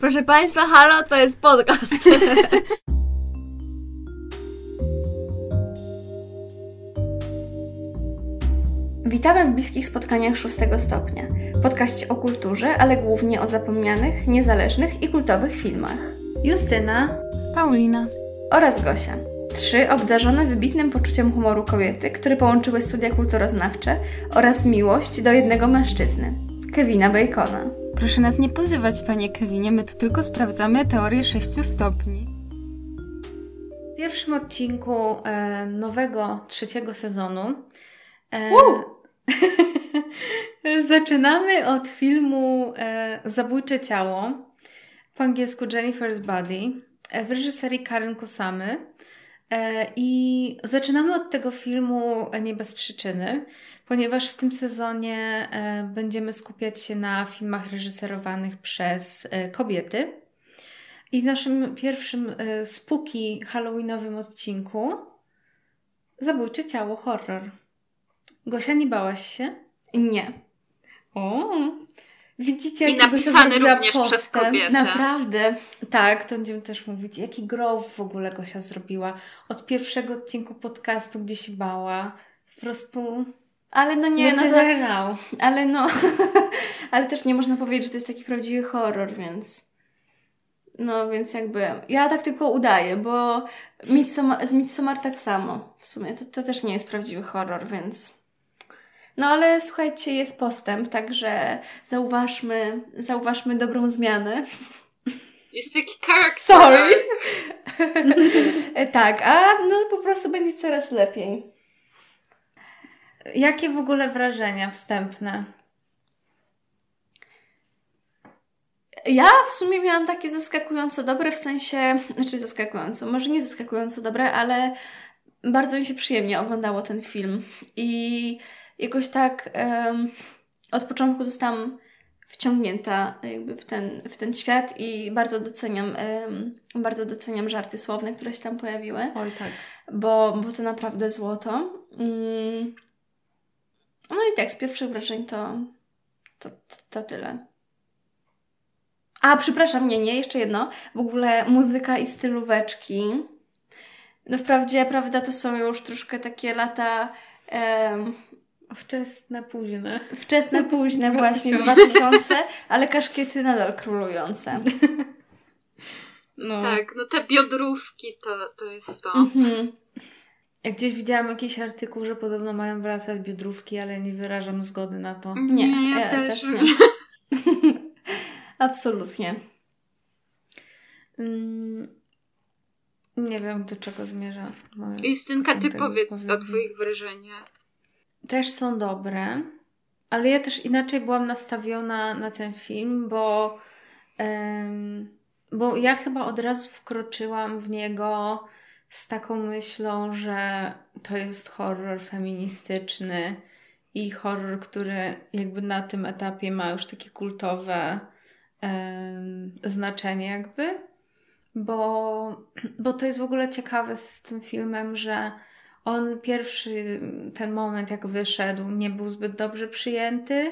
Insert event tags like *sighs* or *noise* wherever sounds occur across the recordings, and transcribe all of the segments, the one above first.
Proszę Państwa, halo, to jest podcast. *laughs* Witamy w bliskich spotkaniach szóstego stopnia. Podkaście o kulturze, ale głównie o zapomnianych, niezależnych i kultowych filmach. Justyna, Paulina oraz Gosia. Trzy obdarzone wybitnym poczuciem humoru kobiety, które połączyły studia kulturoznawcze oraz miłość do jednego mężczyzny, Kevina Bacona. Proszę nas nie pozywać, panie Kevinie, my tu tylko sprawdzamy teorię sześciu stopni. W pierwszym odcinku e, nowego trzeciego sezonu e, *laughs* zaczynamy od filmu e, Zabójcze ciało, po angielsku Jennifer's Body, e, w reżyserii Karen Kusamy. E, I zaczynamy od tego filmu nie bez przyczyny, ponieważ w tym sezonie e, będziemy skupiać się na filmach reżyserowanych przez e, kobiety. I w naszym pierwszym spooky halloweenowym odcinku Zabójcze ciało horror. Gosia, nie bałaś się? Nie. O, Widzicie, I napisany również postęp. przez kobietę. Naprawdę. Tak, to będziemy też mówić, jaki growth w ogóle Gosia zrobiła. Od pierwszego odcinku podcastu, gdzie się bała. Po prostu... Ale no nie, no to... Ale no... *laughs* ale też nie można powiedzieć, że to jest taki prawdziwy horror, więc... No, więc jakby... Ja tak tylko udaję, bo Midsommar, z Midsommar tak samo. W sumie to, to też nie jest prawdziwy horror, więc... No ale słuchajcie, jest postęp, także zauważmy, zauważmy dobrą zmianę. Jest taki charakter. Sorry. *laughs* tak, a no po prostu będzie coraz lepiej. Jakie w ogóle wrażenia wstępne? Ja w sumie miałam takie zaskakująco dobre, w sensie, znaczy zaskakująco, może nie zaskakująco dobre, ale bardzo mi się przyjemnie oglądało ten film. I jakoś tak um, od początku zostałam wciągnięta jakby w ten, w ten świat i bardzo doceniam, um, bardzo doceniam żarty słowne, które się tam pojawiły. Oj, tak. Bo, bo to naprawdę złoto. Um, no i tak, z pierwszych wrażeń to, to, to, to tyle. A, przepraszam, nie, nie, jeszcze jedno. W ogóle muzyka i stylóweczki. No wprawdzie, prawda, to są już troszkę takie lata Wczesne, późne. Wczesne, późne, właśnie 2000, *laughs* ale kaszkiety nadal królujące. *laughs* No. Tak, no te biodrówki to, to jest to. Mhm. Jak gdzieś widziałam jakiś artykuł, że podobno mają wracać biodrówki, ale nie wyrażam zgody na to. Nie, nie ja, też. też nie. *laughs* Absolutnie. Mm, nie wiem, do czego zmierza. Justynka, ty powiedz o Twoich wrażeniach też są dobre, ale ja też inaczej byłam nastawiona na ten film, bo, bo ja chyba od razu wkroczyłam w niego z taką myślą, że to jest horror feministyczny i horror, który jakby na tym etapie ma już takie kultowe znaczenie jakby, bo, bo to jest w ogóle ciekawe z tym filmem, że on pierwszy, ten moment jak wyszedł, nie był zbyt dobrze przyjęty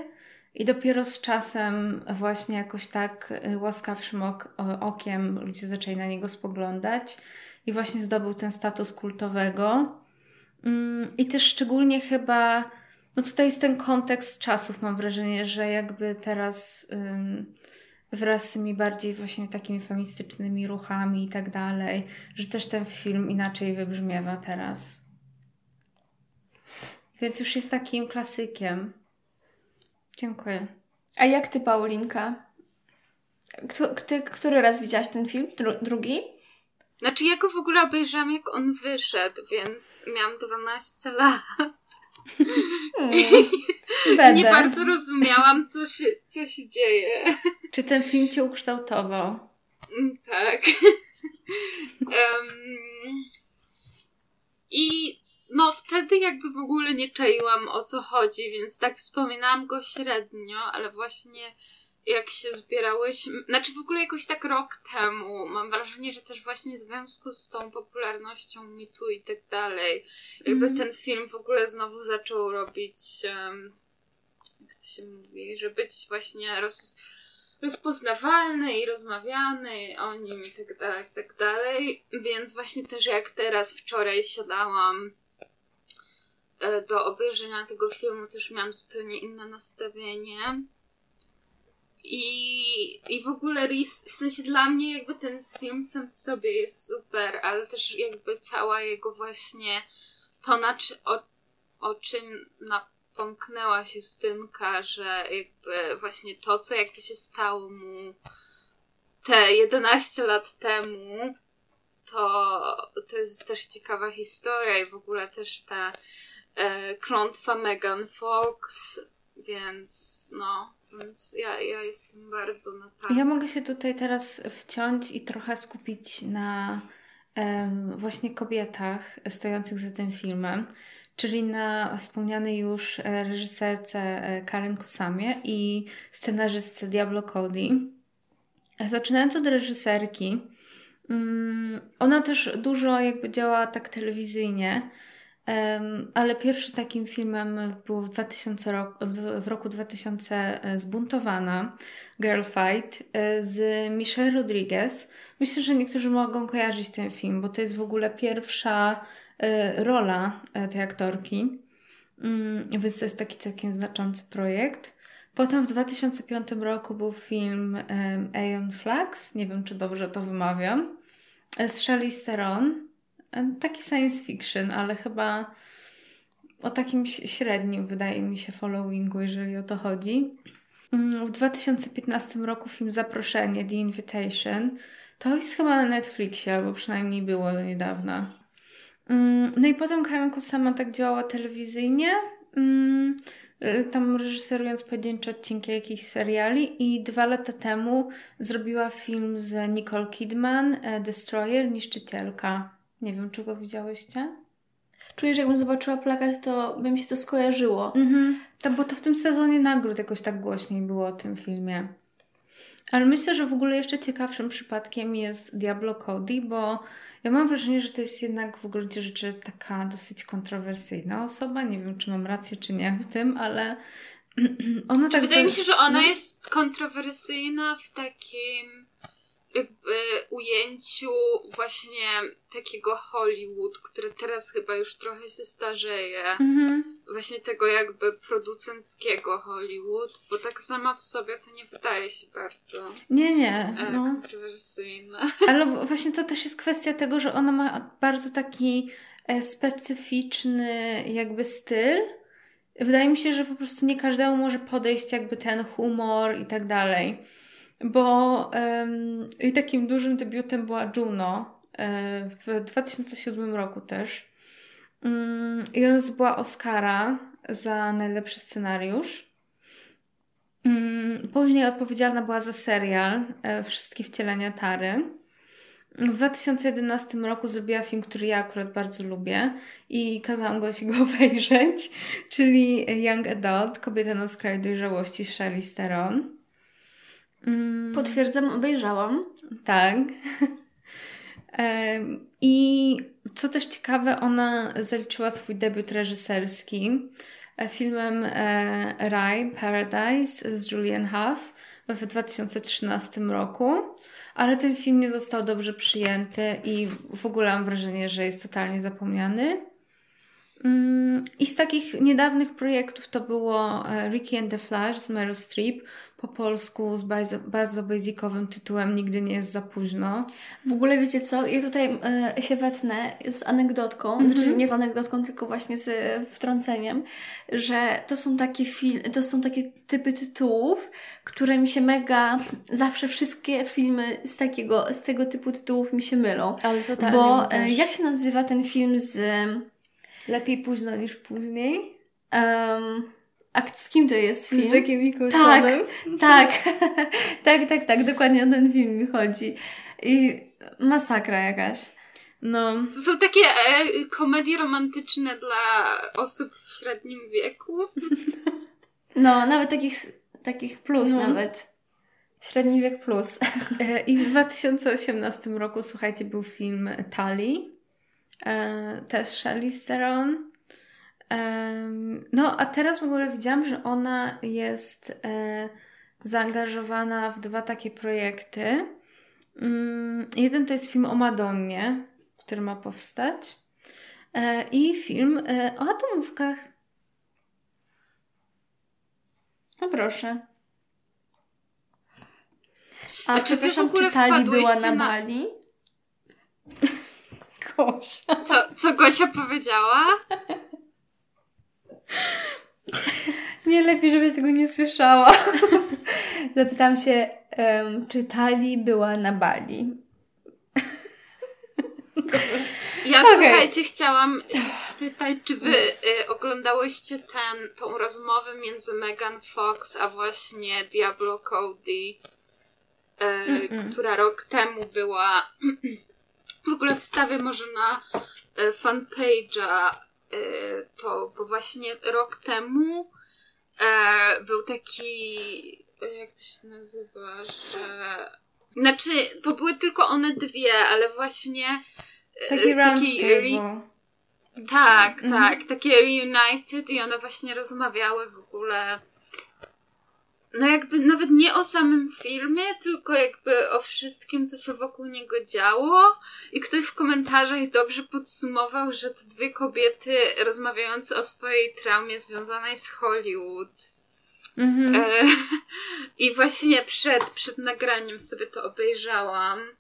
i dopiero z czasem właśnie jakoś tak y, łaskawszym ok okiem ludzie zaczęli na niego spoglądać i właśnie zdobył ten status kultowego. Mm, I też szczególnie chyba, no tutaj jest ten kontekst czasów, mam wrażenie, że jakby teraz wraz z tymi bardziej właśnie takimi feministycznymi ruchami i tak dalej, że też ten film inaczej wybrzmiewa teraz. Więc już jest takim klasykiem. Dziękuję. A jak ty, Paulinka? Ty, który raz widziałaś ten film? Dru drugi? Znaczy, ja go w ogóle obejrzałam, jak on wyszedł, więc miałam 12 lat. Hmm. *laughs* nie bardzo rozumiałam, co się, co się dzieje. Czy ten film cię ukształtował? Mm, tak. *laughs* um, I no wtedy jakby w ogóle nie czaiłam o co chodzi, więc tak wspominałam go średnio, ale właśnie jak się zbierałyśmy, znaczy w ogóle jakoś tak rok temu, mam wrażenie, że też właśnie w związku z tą popularnością mitu i tak dalej, jakby mm. ten film w ogóle znowu zaczął robić, um, jak to się mówi, że być właśnie roz, rozpoznawalny i rozmawiany o nim i tak dalej, i tak dalej. Więc właśnie też jak teraz wczoraj siadałam do obejrzenia tego filmu, też miałam zupełnie inne nastawienie. I, I w ogóle w sensie dla mnie jakby ten film sam w sobie jest super, ale też jakby cała jego właśnie to, na czy, o, o czym napomknęła się Stynka, że jakby właśnie to, co jakby się stało mu te 11 lat temu, to, to jest też ciekawa historia i w ogóle też ta e, klątwa Megan Fox, więc no, więc ja, ja jestem bardzo na tak. Ja mogę się tutaj teraz wciąć i trochę skupić na właśnie kobietach stojących za tym filmem, czyli na wspomnianej już e, reżyserce e, Karen Kosamie i scenarzystce Diablo Cody. Zaczynając od reżyserki, mm, ona też dużo jakby działa tak telewizyjnie, ale pierwszym takim filmem było w, 2000 rok, w, roku 2000 e, Zbuntowana, Girl Fight e, z Michelle Rodriguez. Myślę, że niektórzy mogą kojarzyć ten film, bo to jest w ogóle pierwsza e, rola e, tej aktorki. Mm, Więc to jest taki całkiem znaczący projekt. Potem w 2005 roku był film Aeon Flux, nie wiem czy dobrze to wymawiam, z Charlize Theron. Em, Taki science fiction, ale chyba o takim średnim, wydaje mi się, followingu, jeżeli o to chodzi. Mm, W 2015 roku film Zaproszenie, The Invitation. To jest chyba na Netflixie, albo przynajmniej było do niedawna. Mm, No i potem Karen sama tak działała telewizyjnie, mm, y, tam reżyserując pojedyncze odcinki jakichś seriali i dwa lata temu zrobiła film z Nicole Kidman, e, Destroyer, Niszczycielka. Nie wiem, czy go widziałyście? Czuję, że jakbym zobaczyła plakat, to by mi się to skojarzyło. Mhm. To, bo to w tym sezonie nagród jakoś tak głośniej było o tym filmie. Ale myślę, że w ogóle jeszcze ciekawszym przypadkiem jest Diablo Cody, bo ja mam wrażenie, że to jest jednak w gruncie rzeczy taka dosyć kontrowersyjna osoba. Nie wiem, czy mam rację, czy nie w tym, ale *clears throat* ona tak... Wydaje za- mi się, że ona no. jest kontrowersyjna w takim jakby ujęciu właśnie takiego Hollywood, które teraz chyba już trochę się starzeje. Mhm. Właśnie tego jakby producenckiego Hollywood, bo tak sama w sobie to nie wydaje się bardzo Nie, nie. e, No. kontrowersyjna. *laughs* Ale właśnie to też jest kwestia tego, że ona ma bardzo taki e, specyficzny jakby styl. Wydaje mi się, że po prostu nie każdemu może podejść jakby ten humor i tak dalej. Bo i takim dużym debiutem była Juno e, w 2007 roku też. Mm, I ona zdobyła Oscara za najlepszy scenariusz. Mm, Później odpowiedzialna była za serial e, Wszystkie wcielenia Tary. W 2011 roku zrobiła film, który ja akurat bardzo lubię i kazałam go się go *laughs* obejrzeć, czyli Young Adult, Kobieta na skraju dojrzałości z Charlize Theron. Mm, Potwierdzam, obejrzałam. tak. *laughs* I co też ciekawe, ona zaliczyła swój debiut reżyserski e, filmem e, Rye Paradise z Julian Huff w 2013 roku, ale ten film nie został dobrze przyjęty i w ogóle mam wrażenie, że jest totalnie zapomniany. Mm, I z takich niedawnych projektów to było e, Ricky and the Flash z Meryl Streep, po polsku z bardzo, bardzo basicowym tytułem Nigdy nie jest za późno. W ogóle wiecie co? Ja tutaj e, się wetnę z anegdotką, Mhm. znaczy nie z anegdotką, tylko właśnie z e, wtrąceniem, że to są takie film, to są takie typy tytułów, które mi się mega, zawsze wszystkie filmy z takiego, z tego typu tytułów mi się mylą. Ale totalnie. Bo e, jak się nazywa ten film z... Lepiej późno niż później. Um, a z kim to jest film? Z Jackiem Nicholsonem. Tak, *laughs* tak, tak, tak, dokładnie o ten film mi chodzi. I masakra jakaś. No. To są takie e, komedie romantyczne dla osób w średnim wieku. *laughs* No, nawet takich, takich plus No. nawet. Średni wiek plus. E, I w 2018 roku, słuchajcie, był film Tali. E, też Charlize Theron. No, a teraz w ogóle widziałam, że ona jest e, zaangażowana w dwa takie projekty. Mm, jeden to jest film o Madonnie, który ma powstać. E, I film o atomówkach. No proszę. A, A czy wy w ogóle była na- Bali? Gosia. Co, co Gosia powiedziała? Nie, lepiej, żebyś tego nie słyszała. Zapytam się, em, czy Tali była na Bali? Ja Okej. słuchajcie, chciałam spytać, czy wy y, oglądałyście ten, tą rozmowę między Megan Fox a właśnie Diablo Cody, y, która rok temu była. W ogóle wstawię może na y, fanpage'a y, to, bo właśnie rok temu e, był taki. Jak to się nazywa, że. Znaczy, to były tylko one dwie, ale właśnie Taki e, round re- tak, Mhm. tak, takie reunited i one właśnie rozmawiały w ogóle. No jakby nawet nie o samym filmie, tylko jakby o wszystkim, co się wokół niego działo. I ktoś w komentarzach dobrze podsumował, że to dwie kobiety rozmawiające o swojej traumie związanej z Hollywood. Mhm. E, *laughs* I właśnie przed, przed nagraniem sobie to obejrzałam.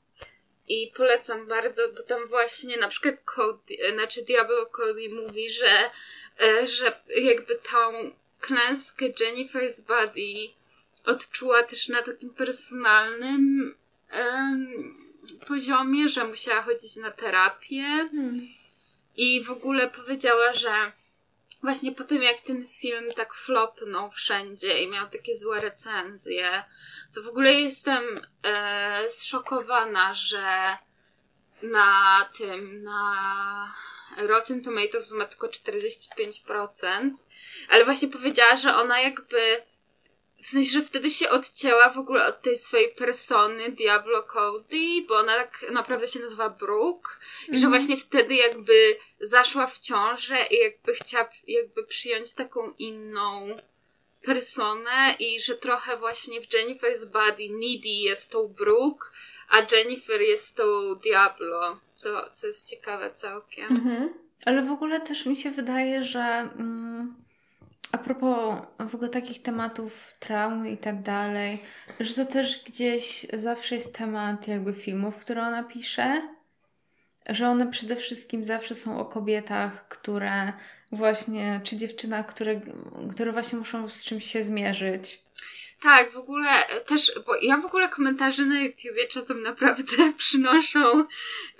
I polecam bardzo, bo tam właśnie na przykład Cody, e, znaczy Diablo Cody mówi, że, e, że jakby tą klęskę Jennifer's Body odczuła też na takim personalnym em, poziomie, że musiała chodzić na terapię. Mhm. I w ogóle powiedziała, że właśnie po tym jak ten film tak flopnął wszędzie i miał takie złe recenzje, co w ogóle jestem e, zszokowana, że na tym, na Rotten Tomatoes ma tylko 45%, ale właśnie powiedziała, że ona jakby w sensie, że wtedy się odcięła w ogóle od tej swojej persony Diablo Cody, bo ona tak naprawdę się nazywa Brooke i że Mhm. właśnie wtedy jakby zaszła w ciążę i jakby chciała jakby przyjąć taką inną personę i że trochę właśnie w Jennifer's Body Needy jest tą Brooke, a Jennifer jest tą Diablo, co, co jest ciekawe całkiem. Mhm. Ale w ogóle też mi się wydaje, że mm, a propos w ogóle takich tematów traumy i tak dalej, że to też gdzieś zawsze jest temat jakby filmów, które ona pisze, że one przede wszystkim zawsze są o kobietach, które właśnie, czy dziewczynach, które, które właśnie muszą z czymś się zmierzyć. Tak, w ogóle też, bo ja w ogóle komentarze na YouTubie czasem naprawdę *laughs* przynoszą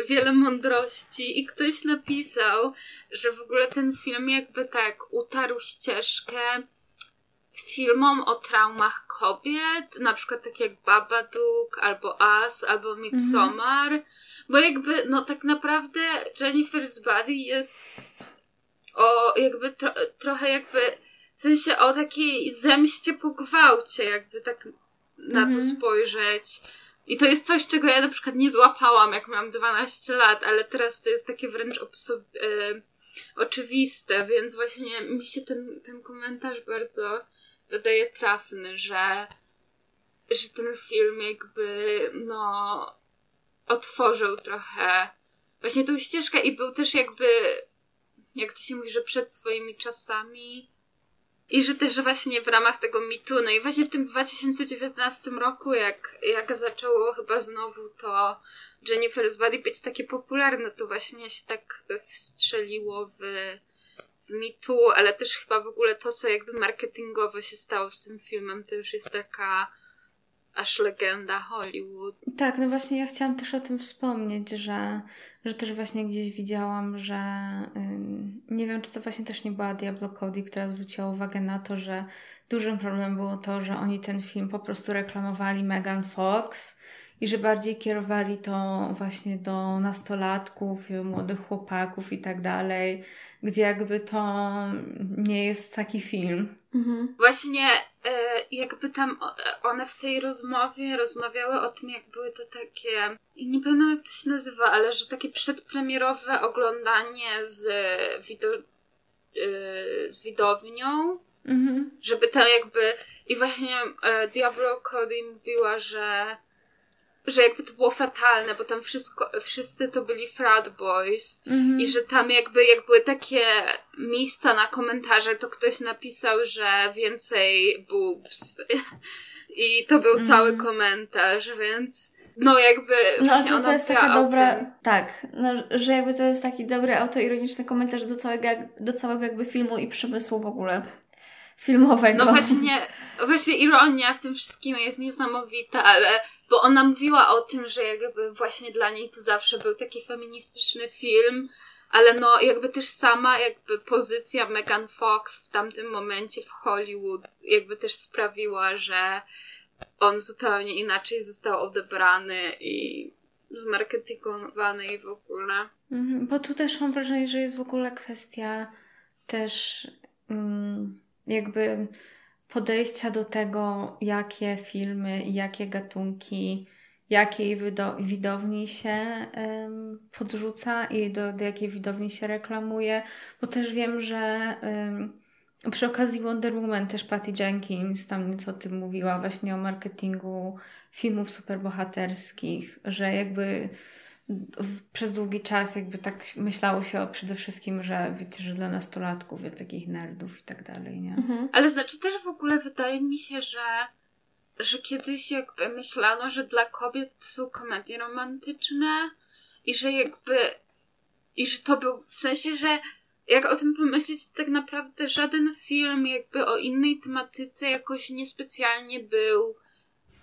wiele mądrości i ktoś napisał, że w ogóle ten film jakby tak utarł ścieżkę filmom o traumach kobiet, na przykład tak jak Babadook, albo Us, albo Midsommar, bo jakby, no tak naprawdę Jennifer's Body jest o jakby tro, trochę jakby w sensie o takiej zemście po gwałcie, jakby tak na to Mhm. spojrzeć. I to jest coś, czego ja na przykład nie złapałam, jak miałam 12 lat, ale teraz to jest takie wręcz obso- e, oczywiste, więc właśnie mi się ten, ten komentarz bardzo wydaje trafny, że, że ten film jakby, no, otworzył trochę właśnie tą ścieżkę i był też jakby, jak to się mówi, że przed swoimi czasami. I że też właśnie w ramach tego mitu, no i właśnie w tym 2019 roku, jak, jak zaczęło chyba znowu to Jennifer's Body być takie popularne, to właśnie się tak wstrzeliło w, w mitu, ale też chyba w ogóle to, co jakby marketingowo się stało z tym filmem, to już jest taka aż legenda Hollywood. Tak, no właśnie ja chciałam też o tym wspomnieć, że, że też właśnie gdzieś widziałam, że nie wiem, czy to właśnie też nie była Diablo Cody, która zwróciła uwagę na to, że dużym problemem było to, że oni ten film po prostu reklamowali Megan Fox i że bardziej kierowali to właśnie do nastolatków, młodych chłopaków i tak dalej, gdzie jakby to nie jest taki film. Mhm. Właśnie e, jakby tam o- one w tej rozmowie rozmawiały o tym, jak były to takie, nie pamiętam jak to się nazywa, ale że takie przedpremierowe oglądanie z, wido, e, z widownią Mhm. Żeby to jakby... I właśnie e, Diablo Cody mówiła, że że jakby to było fatalne, bo tam wszystko, wszyscy to byli frat boys Mhm. i że tam jakby jak były takie miejsca na komentarze, to ktoś napisał, że więcej boobs *laughs* i to był cały Mhm. komentarz, więc no jakby No to, to jest taka dobra, tak, no, że jakby to jest taki dobry autoironiczny komentarz do całego, do całego jakby filmu i przemysłu w ogóle filmowego. No właśnie, właśnie ironia w tym wszystkim jest niesamowita, ale bo ona mówiła o tym, że jakby właśnie dla niej to zawsze był taki feministyczny film, ale no jakby też sama jakby pozycja Megan Fox w tamtym momencie w Hollywood jakby też sprawiła, że on zupełnie inaczej został odebrany i zmarketingowany i w ogóle. Mhm, Bo tu też mam wrażenie, że jest w ogóle kwestia też mm, jakby podejścia do tego, jakie filmy jakie gatunki, jakiej wydo- widowni się podrzuca i do, do jakiej widowni się reklamuje, bo też wiem, że przy okazji Wonder Woman też Patty Jenkins tam nieco o tym mówiła, właśnie o marketingu filmów superbohaterskich, że jakby przez długi czas jakby tak myślało się o przede wszystkim, że wiecie, że dla nastolatków, jak takich nerdów i tak dalej, nie? Mhm. Ale znaczy też w ogóle wydaje mi się, że, że kiedyś jakby myślano, że dla kobiet są komedie romantyczne i że jakby i że to był w sensie, że jak o tym pomyśleć, to tak naprawdę żaden film jakby o innej tematyce jakoś niespecjalnie był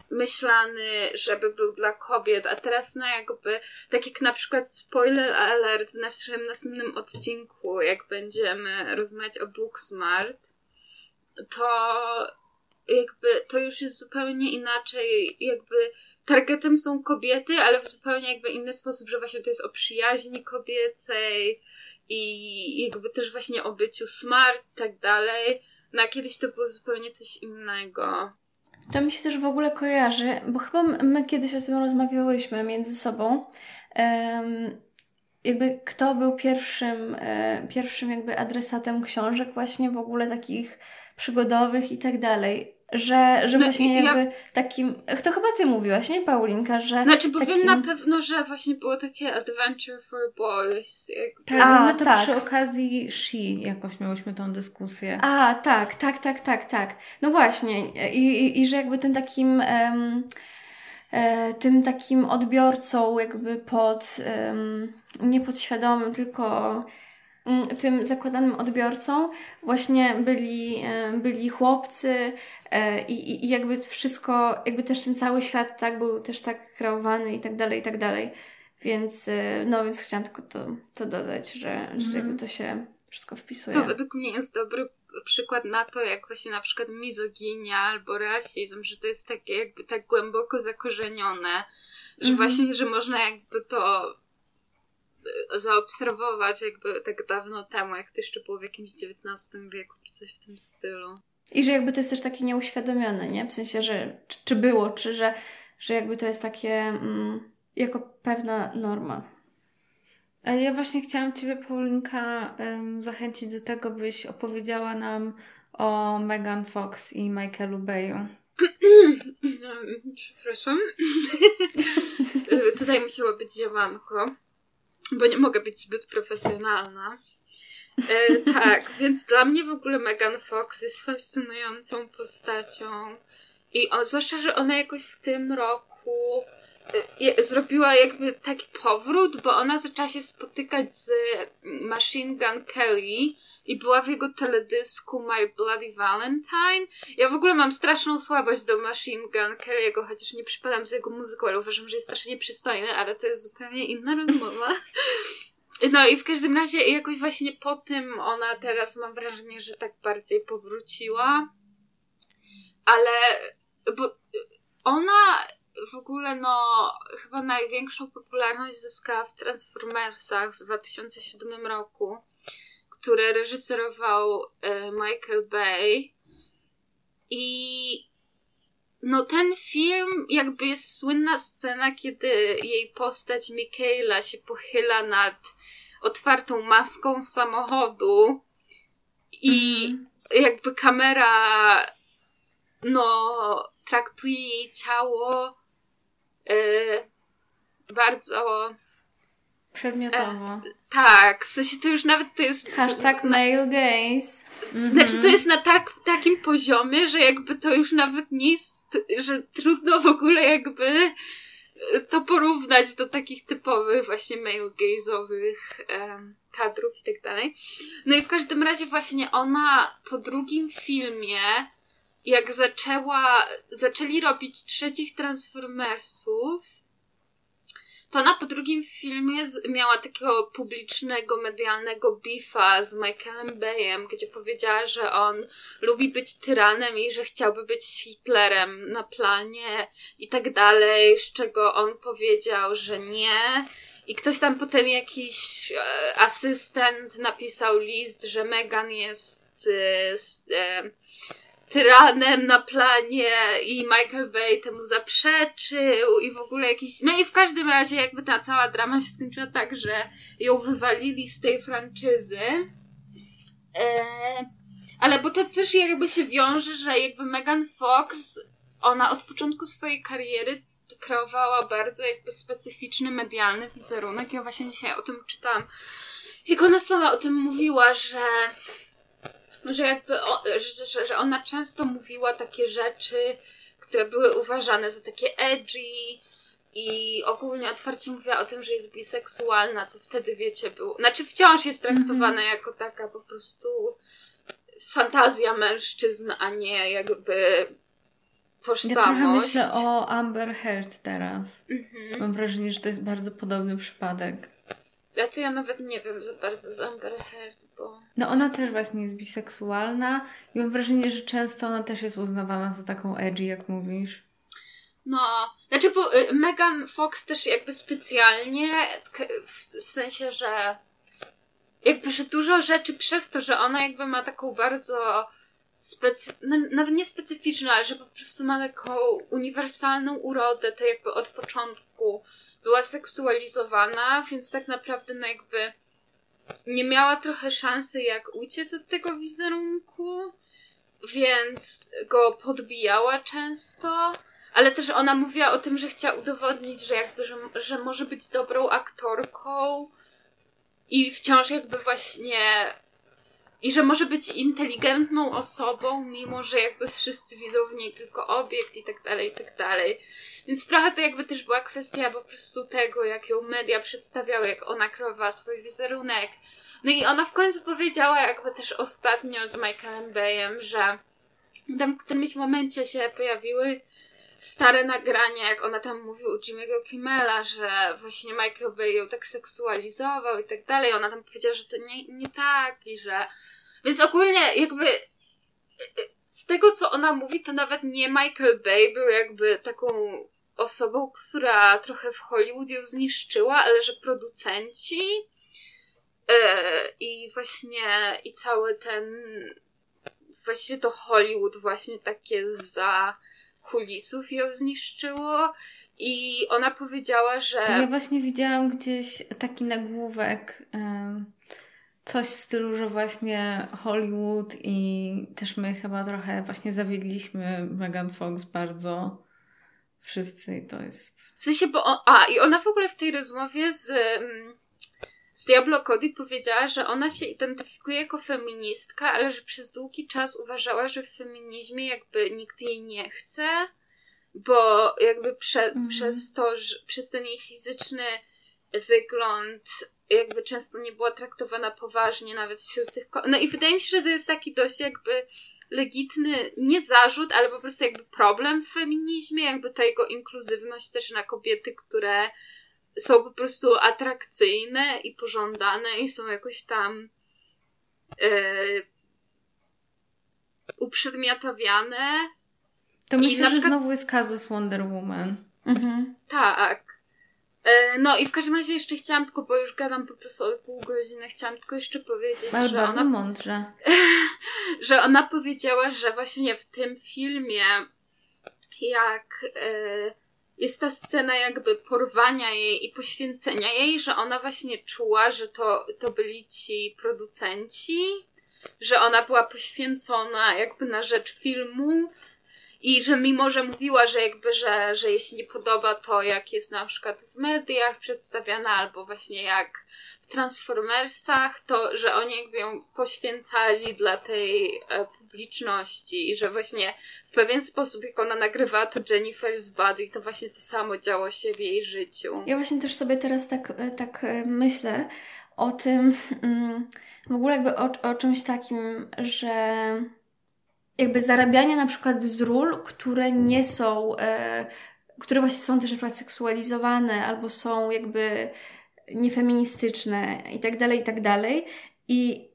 myślany, żeby był dla kobiet, a teraz no jakby, tak jak na przykład spoiler alert w naszym następnym odcinku, jak będziemy rozmawiać o Booksmart, to jakby to już jest zupełnie inaczej, jakby targetem są kobiety, ale w zupełnie jakby inny sposób, że właśnie to jest o przyjaźni kobiecej i jakby też właśnie o byciu smart i tak dalej. No a kiedyś to było zupełnie coś innego. To mi się też w ogóle kojarzy, bo chyba my kiedyś o tym rozmawiałyśmy między sobą. Em, jakby kto był pierwszym, e, pierwszym jakby adresatem książek właśnie w ogóle takich przygodowych i tak dalej. Że, że No właśnie i ja- jakby takim... To chyba ty mówiłaś, nie Paulinka, że... Znaczy, bo takim... wiem na pewno, że właśnie było takie Adventure for Boys. Jakby. Tak, A, my to tak. przy okazji She jakoś miałyśmy tą dyskusję. A, tak, tak, tak, tak, tak. No właśnie. I, i, i że jakby tym takim, e, tym takim odbiorcą jakby pod, em, nie podświadomym, tylko mm, tym zakładanym odbiorcą właśnie byli, byli chłopcy i, i- i jakby wszystko, jakby też ten cały świat tak był też tak kreowany i tak dalej, i tak dalej. Więc, e, no więc chciałam tylko to, to dodać, że, że Mhm. jakby to się wszystko wpisuje. To według mnie jest dobry przykład na to, jak właśnie na przykład mizoginia albo rasizm, że to jest takie jakby tak głęboko zakorzenione, że Mhm. właśnie, że można jakby to y, zaobserwować jakby tak dawno temu, jak to jeszcze było w jakimś XIX wieku, czy coś w tym stylu. I że jakby to jest też takie nieuświadomione, nie? W sensie, że czy, czy było, czy że, że jakby to jest takie mm, jako pewna norma. A ja właśnie chciałam Ciebie, Paulinka, zachęcić do tego, byś opowiedziała nam o Megan Fox i Michaelu Bayu. Przepraszam. *laughs* Tutaj musiało być ziemanko, bo nie mogę być zbyt profesjonalna. E, tak, więc dla mnie w ogóle Megan Fox jest fascynującą postacią. I o, zwłaszcza, że ona jakoś w tym roku je, zrobiła jakby taki powrót, bo ona zaczęła się spotykać z Machine Gun Kelly i była w jego teledysku My Bloody Valentine. Ja w ogóle mam straszną słabość do Machine Gun Kelly'ego, chociaż nie przypadam z jego muzyką, ale uważam, że jest strasznie przystojny, ale to jest zupełnie inna rozmowa. No i w każdym razie jakoś właśnie po tym ona teraz mam wrażenie, że tak bardziej powróciła. Ale bo ona w ogóle no chyba największą popularność zyskała w Transformersach w 2007 roku, które reżyserował e, Michael Bay. I no ten film jakby jest słynna scena, kiedy jej postać Michaela się pochyla nad otwartą maską samochodu i jakby kamera no traktuje jej ciało e, bardzo Przedmiotowo. tak, w sensie to już nawet to jest Hashtag male gaze. Mhm. Znaczy to jest na tak, takim poziomie, że jakby to już nawet nie jest, że trudno w ogóle jakby to porównać do takich typowych właśnie male gaze'owych em, kadrów i tak dalej. No i w każdym razie właśnie ona po drugim filmie jak zaczęła, zaczęli robić trzecich Transformersów, to ona po drugim filmie miała takiego publicznego, medialnego beefa z Michaelem Bayem, gdzie powiedziała, że on lubi być tyranem i że chciałby być Hitlerem na planie i tak dalej, z czego on powiedział, że nie. I ktoś tam potem jakiś e, asystent napisał list, że Megan jest e, e, tyranem na planie i Michael Bay temu zaprzeczył i w ogóle jakiś... No i w każdym razie jakby ta cała drama się skończyła tak, że ją wywalili z tej franczyzy. Eee, ale bo to też jakby się wiąże, że jakby Megan Fox, ona od początku swojej kariery kreowała bardzo jakby specyficzny medialny wizerunek. Ja właśnie dzisiaj o tym czytałam. Jak ona sama o tym mówiła, że że jakby że, że, że ona często mówiła takie rzeczy, które były uważane za takie edgy i ogólnie otwarcie mówiła o tym, że jest biseksualna, co wtedy wiecie było. Znaczy wciąż jest traktowana Mhm. jako taka po prostu fantazja mężczyzn, a nie jakby Ja tożsamość. trochę myślę o Amber Heard teraz. Mhm. Mam wrażenie, że to jest bardzo podobny przypadek. Ja to ja nawet nie wiem za bardzo z Amber Heard, No ona też właśnie jest biseksualna i mam wrażenie, że często ona też jest uznawana za taką edgy, jak mówisz. No, znaczy, bo y, Megan Fox też jakby specjalnie, w sensie, że jakby, że dużo rzeczy przez to, że ona jakby ma taką bardzo specy... no, nawet nie specyficzną, ale że po prostu ma taką uniwersalną urodę, to jakby od początku była seksualizowana, więc tak naprawdę no jakby nie miała trochę szansy jak uciec od tego wizerunku, więc go podbijała często. Ale też ona mówiła o tym, że chciała udowodnić, że jakby, że, że może być dobrą aktorką i wciąż jakby właśnie i że może być inteligentną osobą, mimo że jakby wszyscy widzą w niej tylko obiekt i tak dalej, i tak dalej. Więc trochę to jakby też była kwestia po prostu tego, jak ją media przedstawiały, jak ona kreowała swój wizerunek. No i ona w końcu powiedziała jakby też ostatnio z Michaelem Bayem, że tam w którymś momencie się pojawiły stare nagrania, jak ona tam mówi u Jimmy'ego Kimmela, że właśnie Michael Bay ją tak seksualizował i tak dalej. Ona tam powiedziała, że to nie, nie tak i że... Więc ogólnie jakby z tego, co ona mówi, to nawet nie Michael Bay był jakby taką osobą, która trochę w Hollywood ją zniszczyła, ale że producenci e, i właśnie i cały ten właściwie to Hollywood właśnie takie za kulisów ją zniszczyło i ona powiedziała, że Ja właśnie widziałam gdzieś taki nagłówek, em, coś w stylu, że właśnie Hollywood i też my chyba trochę właśnie zawiedliśmy Megan Fox bardzo wszyscy i to jest... W sensie, bo. On, a, i ona w ogóle w tej rozmowie z, mm, z Diablo Cody powiedziała, że ona się identyfikuje jako feministka, ale że przez długi czas uważała, że w feminizmie jakby nikt jej nie chce, bo jakby prze, Mhm. przez to, że przez ten jej fizyczny wygląd jakby często nie była traktowana poważnie nawet wśród tych... No i wydaje mi się, że to jest taki dość jakby legitny, nie zarzut, ale po prostu jakby problem w feminizmie, jakby ta jego inkluzywność też na kobiety, które są po prostu atrakcyjne i pożądane i są jakoś tam e, uprzedmiotawiane. To myślę, na że przykład- znowu jest kazus Wonder Woman. Mhm. Tak. E, no i w każdym razie jeszcze chciałam tylko, bo już gadam po prostu od pół godziny, chciałam tylko jeszcze powiedzieć, Ale że bardzo ona mądrze. *laughs* że ona powiedziała, że właśnie w tym filmie, jak e, jest ta scena jakby porwania jej i poświęcenia jej, że ona właśnie czuła, że to, to byli ci producenci, że ona była poświęcona jakby na rzecz filmu i że mimo, że mówiła, że jakby, że, że jej się nie podoba to, jak jest na przykład w mediach przedstawiana, albo właśnie jak w Transformersach, to, że oni jakby ją poświęcali dla tej e, publiczności i że właśnie w pewien sposób, jak ona nagrywała to Jennifer's Body, to właśnie to samo działo się w jej życiu. Ja właśnie też sobie teraz tak, e, tak e, myślę o tym, mm, w ogóle jakby o, o czymś takim, że jakby zarabianie na przykład z ról, które nie są, e, które właśnie są też na przykład seksualizowane albo są jakby niefeministyczne i tak dalej, i tak dalej. I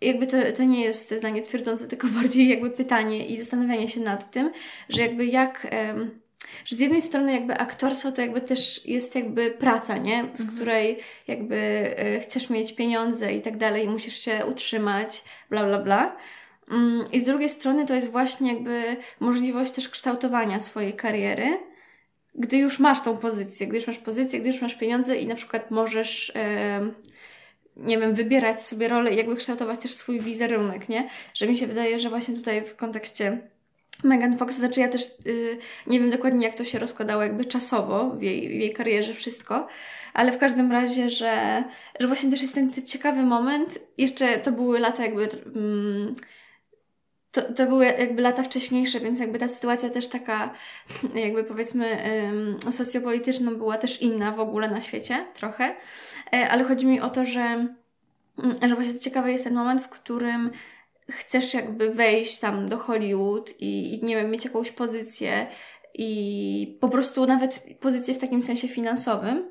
jakby to, to nie jest zdanie twierdzące, tylko *laughs* bardziej jakby pytanie i zastanawianie się nad tym, że jakby jak... E, że z jednej strony jakby aktorstwo to jakby też jest jakby praca, nie? Z Mhm. której jakby e, chcesz mieć pieniądze i tak dalej, musisz się utrzymać, bla bla bla. Mm, I z drugiej strony to jest właśnie jakby możliwość też kształtowania swojej kariery, gdy już masz tą pozycję, gdy już masz pozycję, gdy już masz pieniądze i na przykład możesz, nie wiem, wybierać sobie rolę i jakby kształtować też swój wizerunek, nie? Że mi się wydaje, że właśnie tutaj w kontekście Megan Fox, znaczy ja też y, nie wiem dokładnie jak to się rozkładało jakby czasowo w jej, w jej karierze wszystko, ale w każdym razie, że, że właśnie też jest ten ciekawy moment, jeszcze to były lata jakby mm, to, to były jakby lata wcześniejsze, więc jakby ta sytuacja też taka, *laughs* jakby powiedzmy, ym, socjopolityczna była też inna w ogóle na świecie, trochę. E, ale chodzi mi o to, że, mm, że właśnie ciekawy jest ten moment, w którym chcesz jakby wejść tam do Hollywood i, i nie wiem, mieć jakąś pozycję i po prostu nawet pozycję w takim sensie finansowym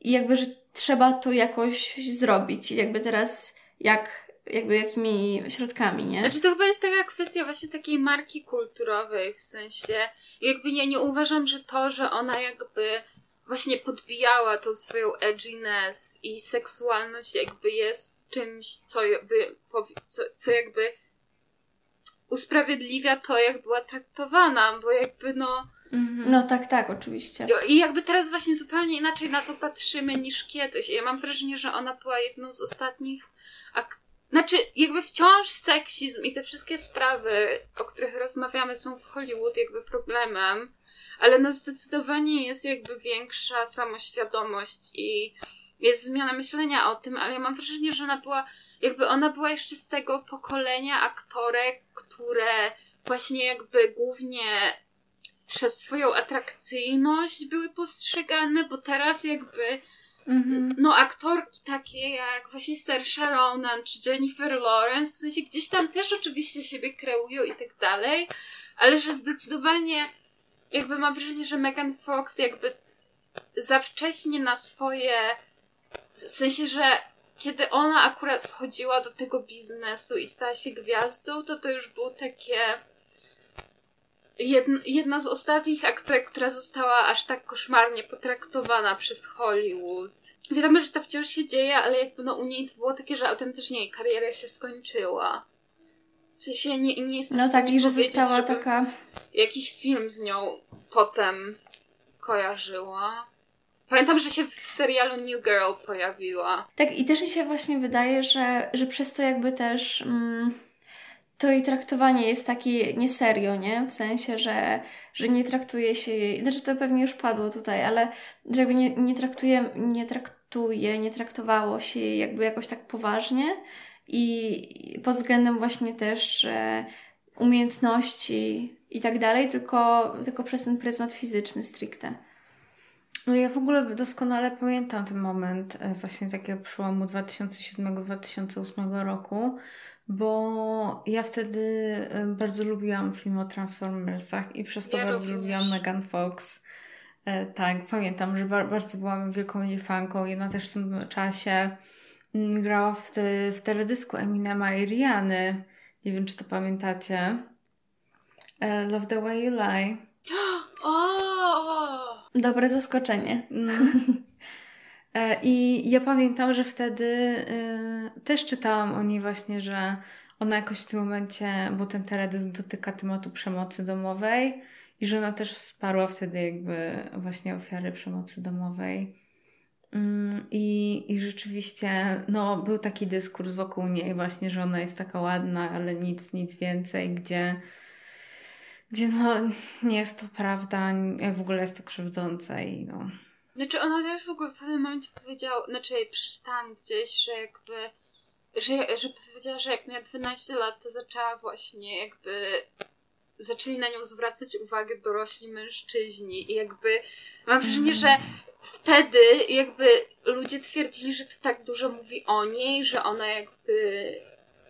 i jakby, że trzeba to jakoś zrobić. I jakby teraz jak jakby jakimi środkami, nie? Znaczy to chyba jest taka kwestia właśnie takiej marki kulturowej, w sensie jakby nie, nie uważam, że to, że ona jakby właśnie podbijała tą swoją edginess i seksualność jakby jest czymś, co jakby, co, co jakby usprawiedliwia to, jak była traktowana, bo jakby no Mhm. No tak, tak, oczywiście. i jakby teraz właśnie zupełnie inaczej na to patrzymy niż kiedyś. I ja mam wrażenie, że ona była jedną z ostatnich ak- znaczy, jakby wciąż seksizm i te wszystkie sprawy, o których rozmawiamy, są w Hollywood jakby problemem, ale no zdecydowanie jest jakby większa samoświadomość i jest zmiana myślenia o tym, ale ja mam wrażenie, że ona była, jakby ona była jeszcze z tego pokolenia aktorek, które właśnie jakby głównie przez swoją atrakcyjność były postrzegane, bo teraz jakby Mhm. no aktorki takie jak właśnie Saoirse Ronan czy Jennifer Lawrence, w sensie gdzieś tam też oczywiście siebie kreują i tak dalej, ale że zdecydowanie jakby mam wrażenie, że Megan Fox jakby za wcześnie na swoje w sensie, że kiedy ona akurat wchodziła do tego biznesu i stała się gwiazdą, to to już było takie jedna, jedna z ostatnich aktorek, która została aż tak koszmarnie potraktowana przez Hollywood. Wiadomo, że to wciąż się dzieje, ale jakby no u niej to było takie, że autentycznie jej kariera się skończyła. W sensie nie, nie jestem w No tak, i że została taka. jakiś film z nią potem kojarzyła. Pamiętam, że się w serialu New Girl pojawiła. Tak, i też mi się właśnie wydaje, że, że przez to jakby też mm, to jej traktowanie jest takie nie serio, nie? W sensie, że, że nie traktuje się jej. Znaczy to pewnie już padło tutaj, ale że jakby nie, nie traktuje, nie traktuje, nie traktowało się jej jakby jakoś tak poważnie i pod względem właśnie też e, umiejętności i tak dalej, tylko, tylko przez ten pryzmat fizyczny stricte. No ja w ogóle doskonale pamiętam ten moment e, właśnie takiego przełomu 2007-2008 roku, bo ja wtedy e, bardzo lubiłam film o Transformersach i przez to Ja bardzo również. lubiłam Megan Fox. E, Tak, pamiętam, że bar- bardzo byłam wielką jej fanką. Jedna też w tym czasie mm, grała w, te, w teledysku Eminema i Riany. Nie wiem, czy to pamiętacie. E, Love the way you lie. *gasps* O! Dobre zaskoczenie. E, I ja pamiętam, że wtedy y, też czytałam o niej właśnie, że ona jakoś w tym momencie, bo ten teledysk dotyka tematu przemocy domowej i że ona też wsparła wtedy jakby właśnie ofiary przemocy domowej. Mm, I, I rzeczywiście no, był taki dyskurs wokół niej właśnie, że ona jest taka ładna, ale nic, nic więcej, gdzie, gdzie no, nie jest to prawda, w ogóle jest to krzywdzące i no... Znaczy ona też w ogóle w pewnym momencie powiedziała, znaczy przeczytałam gdzieś, że jakby że, że powiedziała, że jak miała 12 lat, to zaczęła właśnie jakby zaczęli na nią zwracać uwagę dorośli mężczyźni i jakby mam wrażenie, że wtedy jakby ludzie twierdzili, że to tak dużo mówi o niej, że ona jakby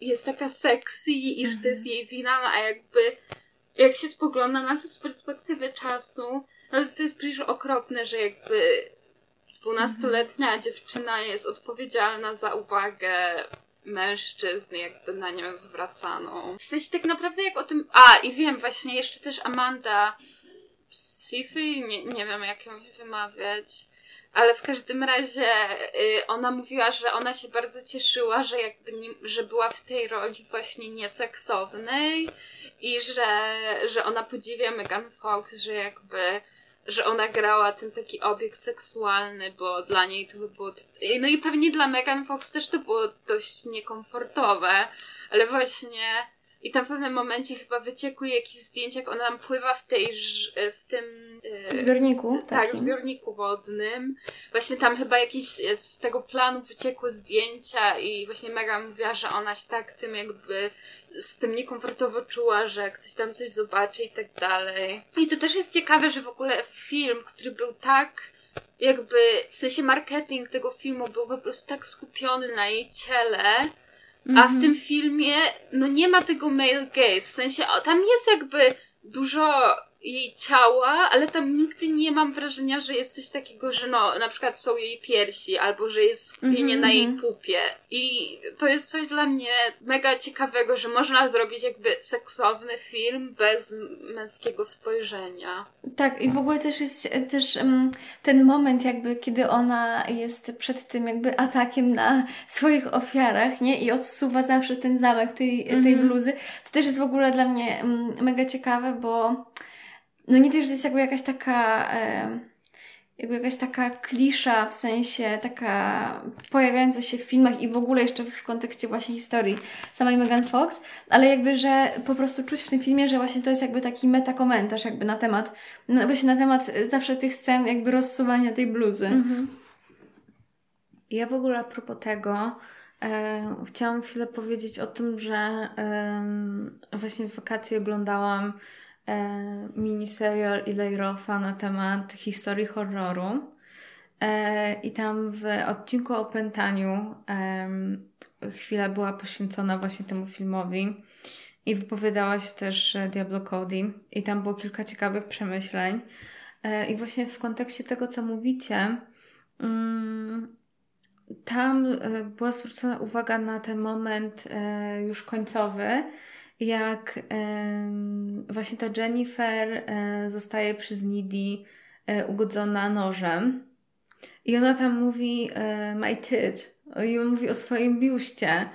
jest taka sexy i że to jest jej wina, no a jakby jak się spogląda na to z perspektywy czasu, no to, jest przecież okropne, że jakby dwunastoletnia dziewczyna jest odpowiedzialna za uwagę mężczyzn jakby na nią zwracano. W sensie tak naprawdę jak o tym... A, i wiem, właśnie jeszcze też Amanda Seyfried, nie, nie wiem jak ją wymawiać, ale w każdym razie y, ona mówiła, że ona się bardzo cieszyła, że jakby nie, że była w tej roli właśnie nieseksownej i że, że ona podziwia Megan Fox, że jakby że ona grała ten taki obiekt seksualny, bo dla niej to by było. No i pewnie dla Megan Fox też to było dość niekomfortowe, ale właśnie. I tam w pewnym momencie chyba wyciekły jakieś zdjęcia, jak ona tam pływa w tej, w tym... E, zbiorniku. Tak, takim. zbiorniku wodnym. Właśnie tam chyba jakieś z tego planu wyciekły zdjęcia i właśnie Megan mówiła, że ona się tak tym jakby z tym niekomfortowo czuła, że ktoś tam coś zobaczy i tak dalej. I to też jest ciekawe, że w ogóle film, który był tak jakby, w sensie marketing tego filmu był po prostu tak skupiony na jej ciele, a w mhm. tym filmie no nie ma tego male gaze, w sensie o, tam jest jakby dużo jej ciała, ale tam nigdy nie mam wrażenia, że jest coś takiego, że no, na przykład są jej piersi, albo że jest skupienie mm -hmm. na jej mhm. pupie. I to jest coś dla mnie mega ciekawego, że można zrobić jakby seksowny film bez męskiego spojrzenia. Tak, i w ogóle też jest też um, ten moment jakby, kiedy ona jest przed tym jakby atakiem na swoich ofiarach, nie? I odsuwa zawsze ten zamek tej, mm -hmm. tej bluzy. To też jest w ogóle dla mnie um, mega ciekawe, bo no nie to, że to jest jakby jakaś taka, e, jakby jakaś taka klisza, w sensie taka pojawiająca się w filmach i w ogóle jeszcze w kontekście właśnie historii samej Megan Fox, ale jakby, że po prostu czuć w tym filmie, że właśnie to jest jakby taki metakomentarz jakby na temat, no właśnie na temat zawsze tych scen jakby rozsuwania tej bluzy. Mhm. Ja w ogóle a propos tego, e, chciałam chwilę powiedzieć o tym, że e, właśnie w wakacje oglądałam e, miniserial Ilej Rofa na temat historii horroru. E, I tam w odcinku o pętaniu e, chwila była poświęcona właśnie temu filmowi. I wypowiadała się też Diablo Cody. I tam było kilka ciekawych przemyśleń. E, I właśnie w kontekście tego, co mówicie, mm, tam e, była zwrócona uwaga na ten moment e, już końcowy, jak właśnie ta Jennifer e, zostaje przez Nidi e, ugodzona nożem. I ona tam mówi e, my tit. I on mówi o swoim biuście.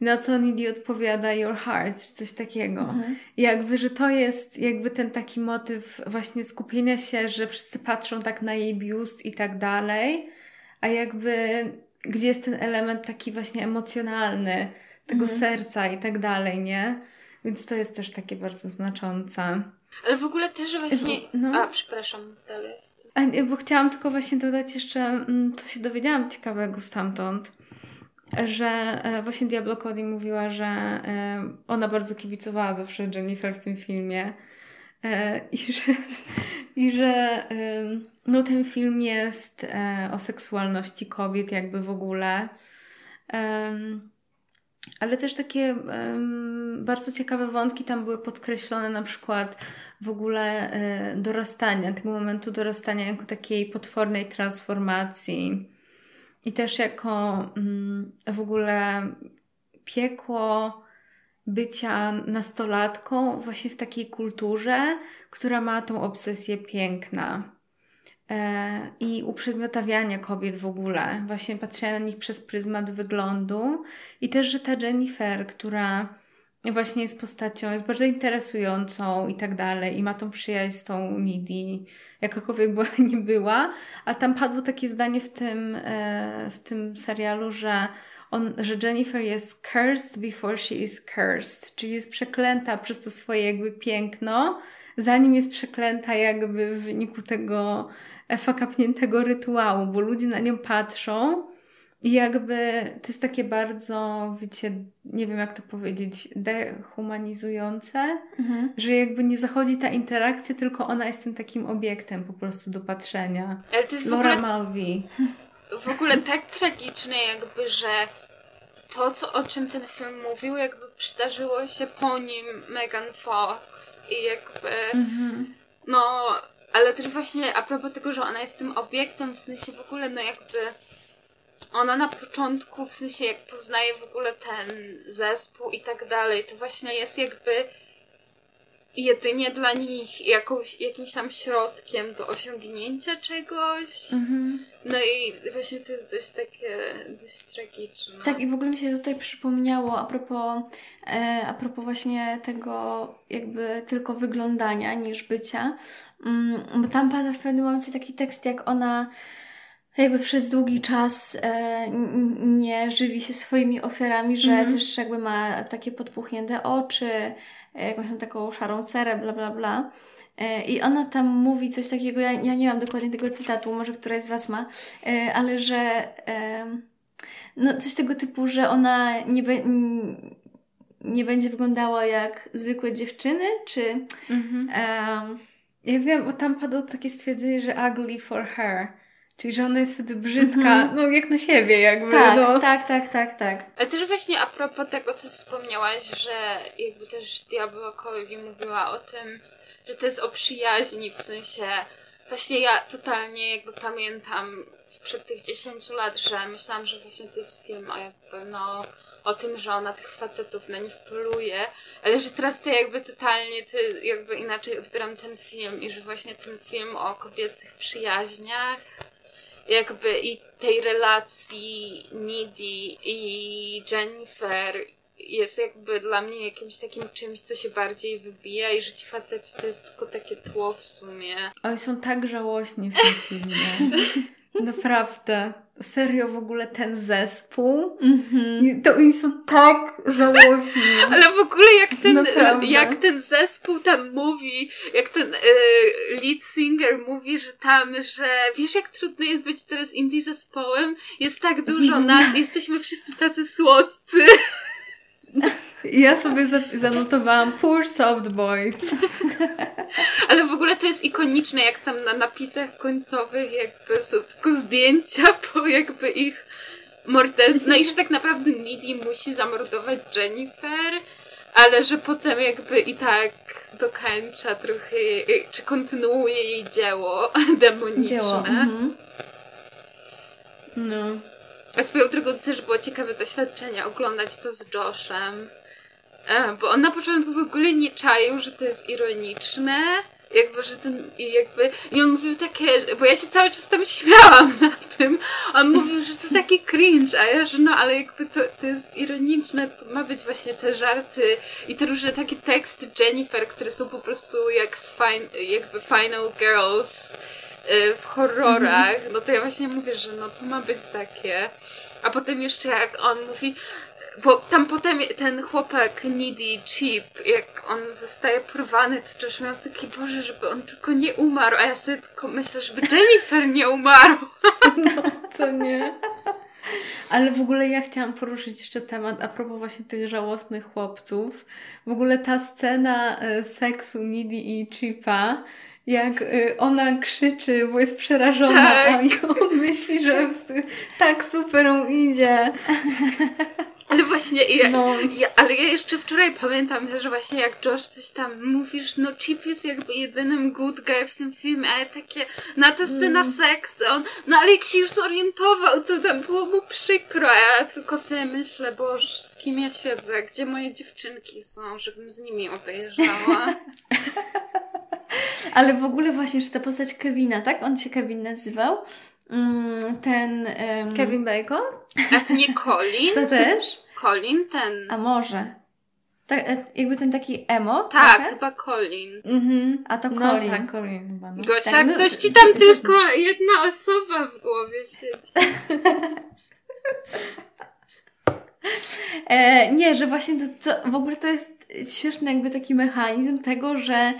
Na co Nidi odpowiada your heart, czy coś takiego. Mhm. I jakby, że to jest jakby ten taki motyw właśnie skupienia się, że wszyscy patrzą tak na jej biust i tak dalej, a jakby gdzie jest ten element taki właśnie emocjonalny, tego mhm. serca i tak dalej, nie? Więc to jest też takie bardzo znaczące. Ale w ogóle też właśnie... No. A, przepraszam, dalej jest. A, bo chciałam tylko właśnie dodać jeszcze, mm, co się dowiedziałam ciekawego stamtąd, że e, właśnie Diablo Cody mówiła, że e, ona bardzo kibicowała zawsze Jennifer w tym filmie e, i że, i że no, ten film jest o seksualności kobiet jakby w ogóle ale też takie um, bardzo ciekawe wątki tam były podkreślone, na przykład w ogóle e, dorastania, tego momentu dorastania jako takiej potwornej transformacji i też jako mm, w ogóle piekło bycia nastolatką właśnie w takiej kulturze, która ma tą obsesję piękna. E, i uprzedmiotawiania kobiet w ogóle, właśnie patrzenia na nich przez pryzmat wyglądu i też, że ta Jennifer, która właśnie jest postacią, jest bardzo interesującą i tak dalej i ma tą przyjaźń z tą Nidi, jakakolwiek była, *laughs* nie była, a tam padło takie zdanie w tym, e, w tym serialu, że on, że Jennifer jest cursed before she is cursed, czyli jest przeklęta przez to swoje jakby piękno, zanim jest przeklęta jakby w wyniku tego fakapniętego rytuału, bo ludzie na nią patrzą i jakby to jest takie bardzo, wiecie, nie wiem jak to powiedzieć, dehumanizujące, Mhm. że jakby nie zachodzi ta interakcja, tylko ona jest tym takim obiektem po prostu do patrzenia. Ale to jest w Laura ogóle, Mulvey. w ogóle tak tragiczne jakby, że to, co, o czym ten film mówił, jakby przydarzyło się po nim Megan Fox i jakby, Mhm. no, ale też właśnie a propos tego, że ona jest tym obiektem, w sensie w ogóle, no jakby ona na początku, w sensie jak poznaje w ogóle ten zespół i tak dalej, to właśnie jest jakby jedynie dla nich jakąś, jakimś tam środkiem do osiągnięcia czegoś. Mhm. No i właśnie to jest dość takie, dość tragiczne. Tak, i w ogóle mi się tutaj przypomniało a propos, e, a propos właśnie tego jakby tylko wyglądania niż bycia, bo tam pada w pewnym momencie taki tekst, jak ona jakby przez długi czas e, nie żywi się swoimi ofiarami, że Mhm. też jakby ma takie podpuchnięte oczy, e, jakąś tam taką szarą cerę, bla bla bla. E, I ona tam mówi coś takiego, ja, ja nie mam dokładnie tego cytatu, może któraś z Was ma, e, ale że em, no coś tego typu, że ona nie, be, nie będzie wyglądała jak zwykłe dziewczyny, czy Mhm. em, Ja wiem, bo tam padło takie stwierdzenie, że ugly for her. Czyli, że ona jest wtedy brzydka, Mhm. no jak na siebie jakby. tak, no. tak, tak, tak, tak. Ale też właśnie a propos tego, co wspomniałaś, że jakby też Diablo Colby mówiła o tym, że to jest o przyjaźni, w sensie właśnie ja totalnie jakby pamiętam sprzed tych 10 lat, że myślałam, że właśnie to jest film o jakby no o tym, że ona tych facetów na nich poluje, ale że teraz to jakby totalnie ty, jakby inaczej odbieram ten film i że właśnie ten film o kobiecych przyjaźniach jakby i tej relacji Needy i Jennifer jest jakby dla mnie jakimś takim czymś, co się bardziej wybija i że ci faceci to jest tylko takie tło w sumie. Oni są tak żałośni w tym filmie. *laughs* Naprawdę. Serio w ogóle ten zespół. Mhm. I To oni są tak żałośni. *laughs* Ale w ogóle jak ten, Naprawdę. jak ten zespół tam mówi, jak ten e, lead singer mówi, że tam, że wiesz jak trudno jest być teraz indie zespołem? Jest tak dużo *laughs* nas, jesteśmy wszyscy tacy słodcy. *laughs* Ja sobie za- zanotowałam Poor Soft Boys. *laughs* Ale w ogóle to jest ikoniczne, jak tam na napisach końcowych jakby są tylko zdjęcia po jakby ich morderstwie. No i że tak naprawdę Needy musi zamordować Jennifer, ale że potem jakby i tak dokańcza trochę, czy kontynuuje jej dzieło *laughs* demoniczne. Dzieło. Mhm. No. A swoją drogą też było ciekawe doświadczenie oglądać to z Joshem. E, bo on na początku w ogóle nie czaił, że to jest ironiczne. Jakby, że ten, jakby, i on mówił takie, bo ja się cały czas tam śmiałam na tym. On mówił, że to taki cringe, a ja, że no, ale jakby to, to jest ironiczne, to ma być właśnie te żarty i te różne takie teksty Jennifer, które są po prostu jak z fine, jakby Final Girls w horrorach, no to ja właśnie mówię, że no to ma być takie. A potem jeszcze jak on mówi, bo tam potem ten chłopak Needy Chip, jak on zostaje porwany, to też miał taki, Boże, żeby on tylko nie umarł, a ja sobie tylko myślę, żeby Jennifer nie umarł. *laughs* Co nie? Ale w ogóle ja chciałam poruszyć jeszcze temat a propos właśnie tych żałosnych chłopców. W ogóle ta scena e, seksu Nidi i Chipa, jak e, ona krzyczy, bo jest przerażona, Tak. a on myśli, że tak super idzie. Ale właśnie, ja, No. ja, ale ja jeszcze wczoraj pamiętam, że właśnie jak Josh coś tam mówisz, no Chip jest jakby jedynym good guy w tym filmie, ale takie, na ta scena seksu, on, no ale jak się już zorientował, to tam było mu przykro, a ja tylko sobie myślę, boż, z kim ja siedzę, gdzie moje dziewczynki są, żebym z nimi obejrzała. *laughs* Ale w ogóle właśnie, że ta postać Kevina, tak? On się Kevin nazywał. Mm, Ten... em, Kevin Bacon? A to nie Colin? To też? Colin, ten... A może? Tak, jakby ten taki emo. Tak, trochę? chyba Colin. Mhm. A to No Colin. tak, Colin chyba. No. Gosia, tak, no, ktoś to- ci tam to- tylko jedna osoba w głowie siedzi. *laughs* E, nie, że właśnie to, to w ogóle to jest świetny jakby taki mechanizm tego, że,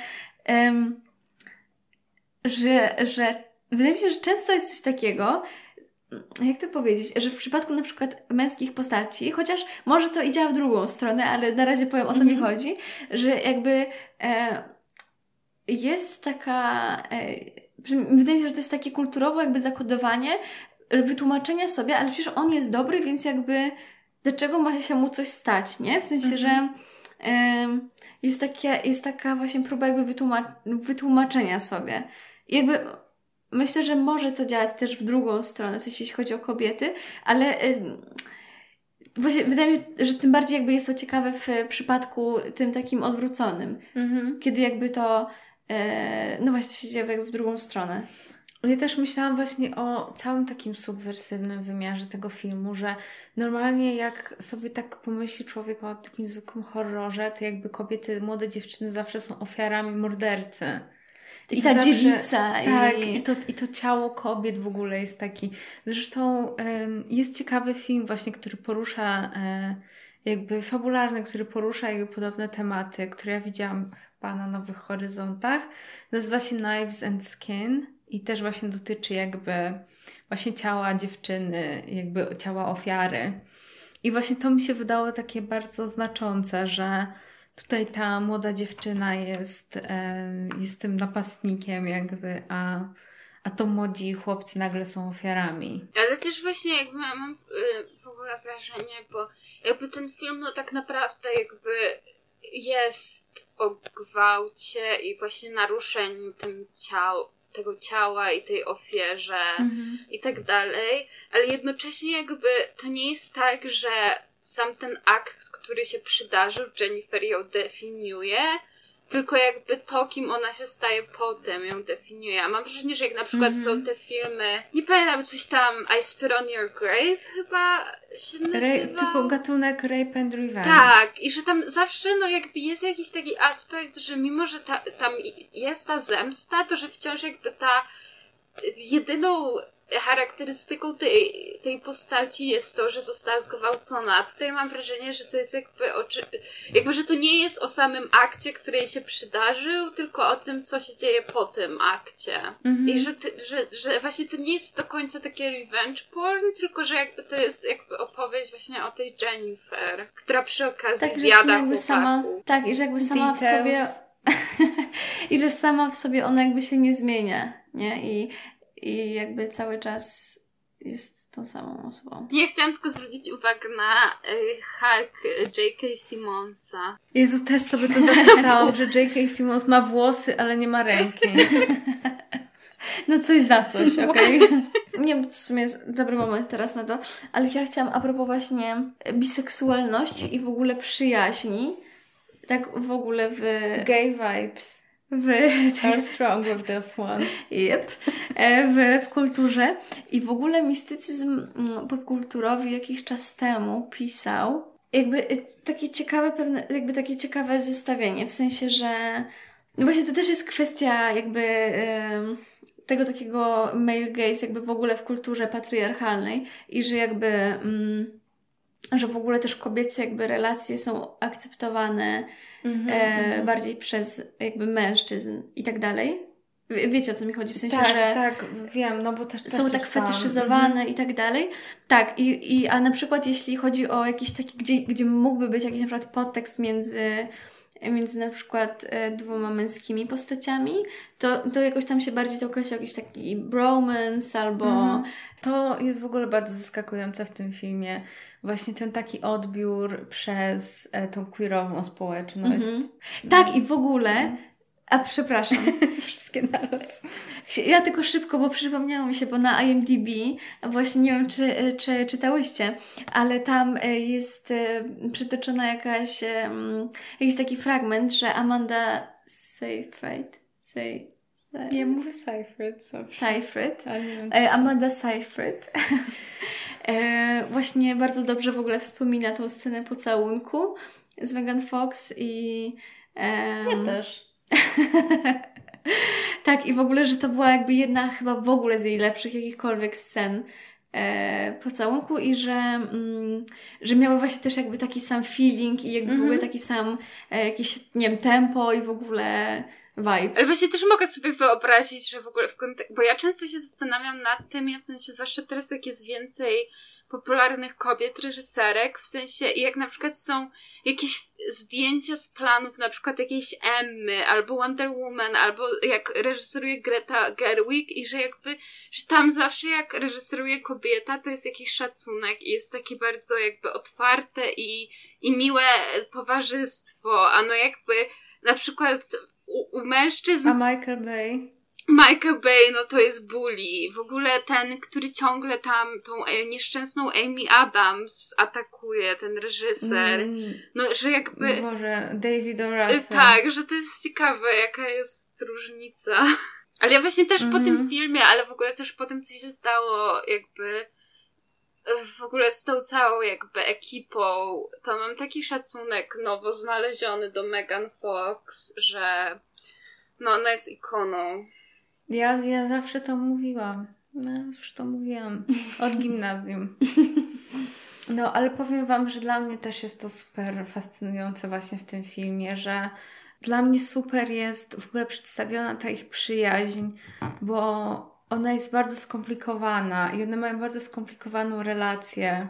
że, że wydaje mi się, że często jest coś takiego, jak to powiedzieć, że w przypadku na przykład męskich postaci, chociaż może to i działa w drugą stronę, ale na razie powiem o co mi Mhm. chodzi, że jakby e, jest taka, e, wydaje mi się, że to jest takie kulturowo jakby zakodowanie wytłumaczenia sobie, ale przecież on jest dobry, więc jakby dlaczego ma się mu coś stać, nie? W sensie, Mhm. że em, jest, takie, jest taka właśnie próba jakby wytłuma- wytłumaczenia sobie. I jakby myślę, że może to działać też w drugą stronę, w sensie jeśli chodzi o kobiety, ale właśnie wydaje mi się, że tym bardziej jakby jest to ciekawe w przypadku tym takim odwróconym, Mhm. kiedy jakby to e, no właśnie się dzieje jakby w drugą stronę. Ja też myślałam właśnie o całym takim subwersywnym wymiarze tego filmu, że normalnie jak sobie tak pomyśli człowiek o takim zwykłym horrorze, to jakby kobiety, młode dziewczyny zawsze są ofiarami mordercy. I to ta zawsze- dziewica Tak, i... i to, i to ciało kobiet w ogóle jest taki. Zresztą jest ciekawy film właśnie, który porusza e, jakby fabularny, który porusza jakby podobne tematy, które ja widziałam chyba na Nowych Horyzontach. Nazywa się Knives and Skin i też właśnie dotyczy jakby właśnie ciała dziewczyny, jakby ciała ofiary. I właśnie to mi się wydało takie bardzo znaczące, że tutaj ta młoda dziewczyna jest, jest tym napastnikiem jakby, a, a to młodzi chłopcy nagle są ofiarami. Ale też właśnie jakby mam y, w ogóle wrażenie, bo jakby ten film no tak naprawdę jakby jest o gwałcie i właśnie naruszeniu tym ciał, tego ciała i tej ofierze i tak dalej, ale jednocześnie jakby to nie jest tak, że sam ten akt, który się przydarzył, Jennifer ją definiuje, tylko jakby to, kim ona się staje potem, ją definiuje. A mam wrażenie, że jak na przykład są te filmy, nie pamiętam, coś tam I Spit on Your Grave chyba się Ra- nazywa. typu gatunek Rape and Revenge. Tak, i że tam zawsze no jakby jest jakiś taki aspekt, że mimo, że ta, tam jest ta zemsta, to że wciąż jakby ta jedyną charakterystyką tej, tej postaci jest to, że została zgwałcona. A tutaj mam wrażenie, że to jest jakby, oczy, jakby, że to nie jest o samym akcie, który jej się przydarzył, tylko o tym, co się dzieje po tym akcie. Mhm. I że, ty, że, że właśnie to nie jest do końca takie revenge porn, tylko że jakby to jest jakby opowieść właśnie o tej Jennifer, która przy okazji Tak, w zjada jakby sama, tak, i że jakby sama w Details. sobie *laughs* i że sama w sobie ona jakby się nie zmienia, nie? I, i jakby cały czas jest tą samą osobą. Nie chciałam tylko zwrócić uwagę na y, hack J.K. Simonsa. Jezus, też sobie to zapisałam, że J.K. Simmons ma włosy, ale nie ma ręki. *laughs* No coś za coś, *laughs* okej? nie wiem, to w sumie jest dobry moment teraz na to, ale ja chciałam a propos właśnie biseksualności i w ogóle przyjaźni, tak w ogóle w... Gay vibes w *laughs* are strong with this one. Yep. E, W, w kulturze. I w ogóle mistycyzm mm, popkulturowy jakiś czas temu pisał jakby e, takie ciekawe pewne, jakby takie ciekawe zestawienie, w sensie, że no właśnie to też jest kwestia jakby tego takiego male gaze jakby w ogóle w kulturze patriarchalnej i że jakby mm, że w ogóle też kobiece jakby relacje są akceptowane Mhm, e, mhm. bardziej przez jakby mężczyzn i tak dalej. Wie- Wiecie o co mi chodzi? W sensie, tak, że tak, wiem, no bo też są też tak czytałam. fetyszyzowane Mhm. i tak dalej. Tak, i, i, a na przykład jeśli chodzi o jakiś taki, gdzie, gdzie mógłby być jakiś na przykład podtekst między, między na przykład e, dwoma męskimi postaciami, to, to jakoś tam się bardziej to określa jakiś taki bromance albo... Mhm. To jest w ogóle bardzo zaskakujące w tym filmie. Właśnie ten taki odbiór przez e, tą queerową społeczność. Mhm. Tak, i w ogóle... A przepraszam, *laughs* Wszystkie naraz. Ja tylko szybko, bo przypomniało mi się, bo na IMDb, właśnie nie wiem, czy, czy czytałyście, ale tam e, jest e, przytoczona jakaś, em, jakiś taki fragment, że Amanda Seyfried, Sey, Nie mówię Seyfried. Seyfried, e, Amanda Seyfried, *laughs* e, właśnie bardzo dobrze w ogóle wspomina tą scenę pocałunku z Megan Fox i... em, Ja też. *laughs* tak, i w ogóle, że to była jakby jedna chyba w ogóle z jej lepszych jakichkolwiek scen e, pocałunku i że, mm, że miały właśnie też jakby taki sam feeling i jakby w ogóle taki sam e, jakiś, nie wiem, tempo i w ogóle vibe. Ale właśnie też mogę sobie wyobrazić, że w ogóle w kontekście, bo ja często się zastanawiam nad tym, ja w sensie, zwłaszcza teraz jak jest więcej popularnych kobiet, reżyserek, w sensie jak na przykład są jakieś zdjęcia z planów, na przykład jakiejś Emmy, albo Wonder Woman, albo jak reżyseruje Greta Gerwig i że jakby, że tam zawsze jak reżyseruje kobieta, to jest jakiś szacunek i jest takie bardzo jakby otwarte i, i miłe towarzystwo, a no jakby na przykład u, u mężczyzn A Michael Bay? Michael Bay, no to jest bully. W ogóle ten, który ciągle tam tą e, nieszczęsną Amy Adams atakuje, ten reżyser. Mm, No, że jakby... Boże, David O. y, Russell. Tak, że to jest ciekawe, jaka jest różnica. *laughs* Ale ja właśnie też po Mhm. tym filmie, ale w ogóle też po tym, co się stało, jakby y, w ogóle z tą całą jakby ekipą, to mam taki szacunek nowo znaleziony do Megan Fox, że no ona jest ikoną. Ja, ja zawsze to mówiłam. Już to mówiłam. Od gimnazjum. No, ale powiem Wam, że dla mnie też jest to super fascynujące właśnie w tym filmie, że dla mnie super jest w ogóle przedstawiona ta ich przyjaźń, bo ona jest bardzo skomplikowana i one mają bardzo skomplikowaną relację.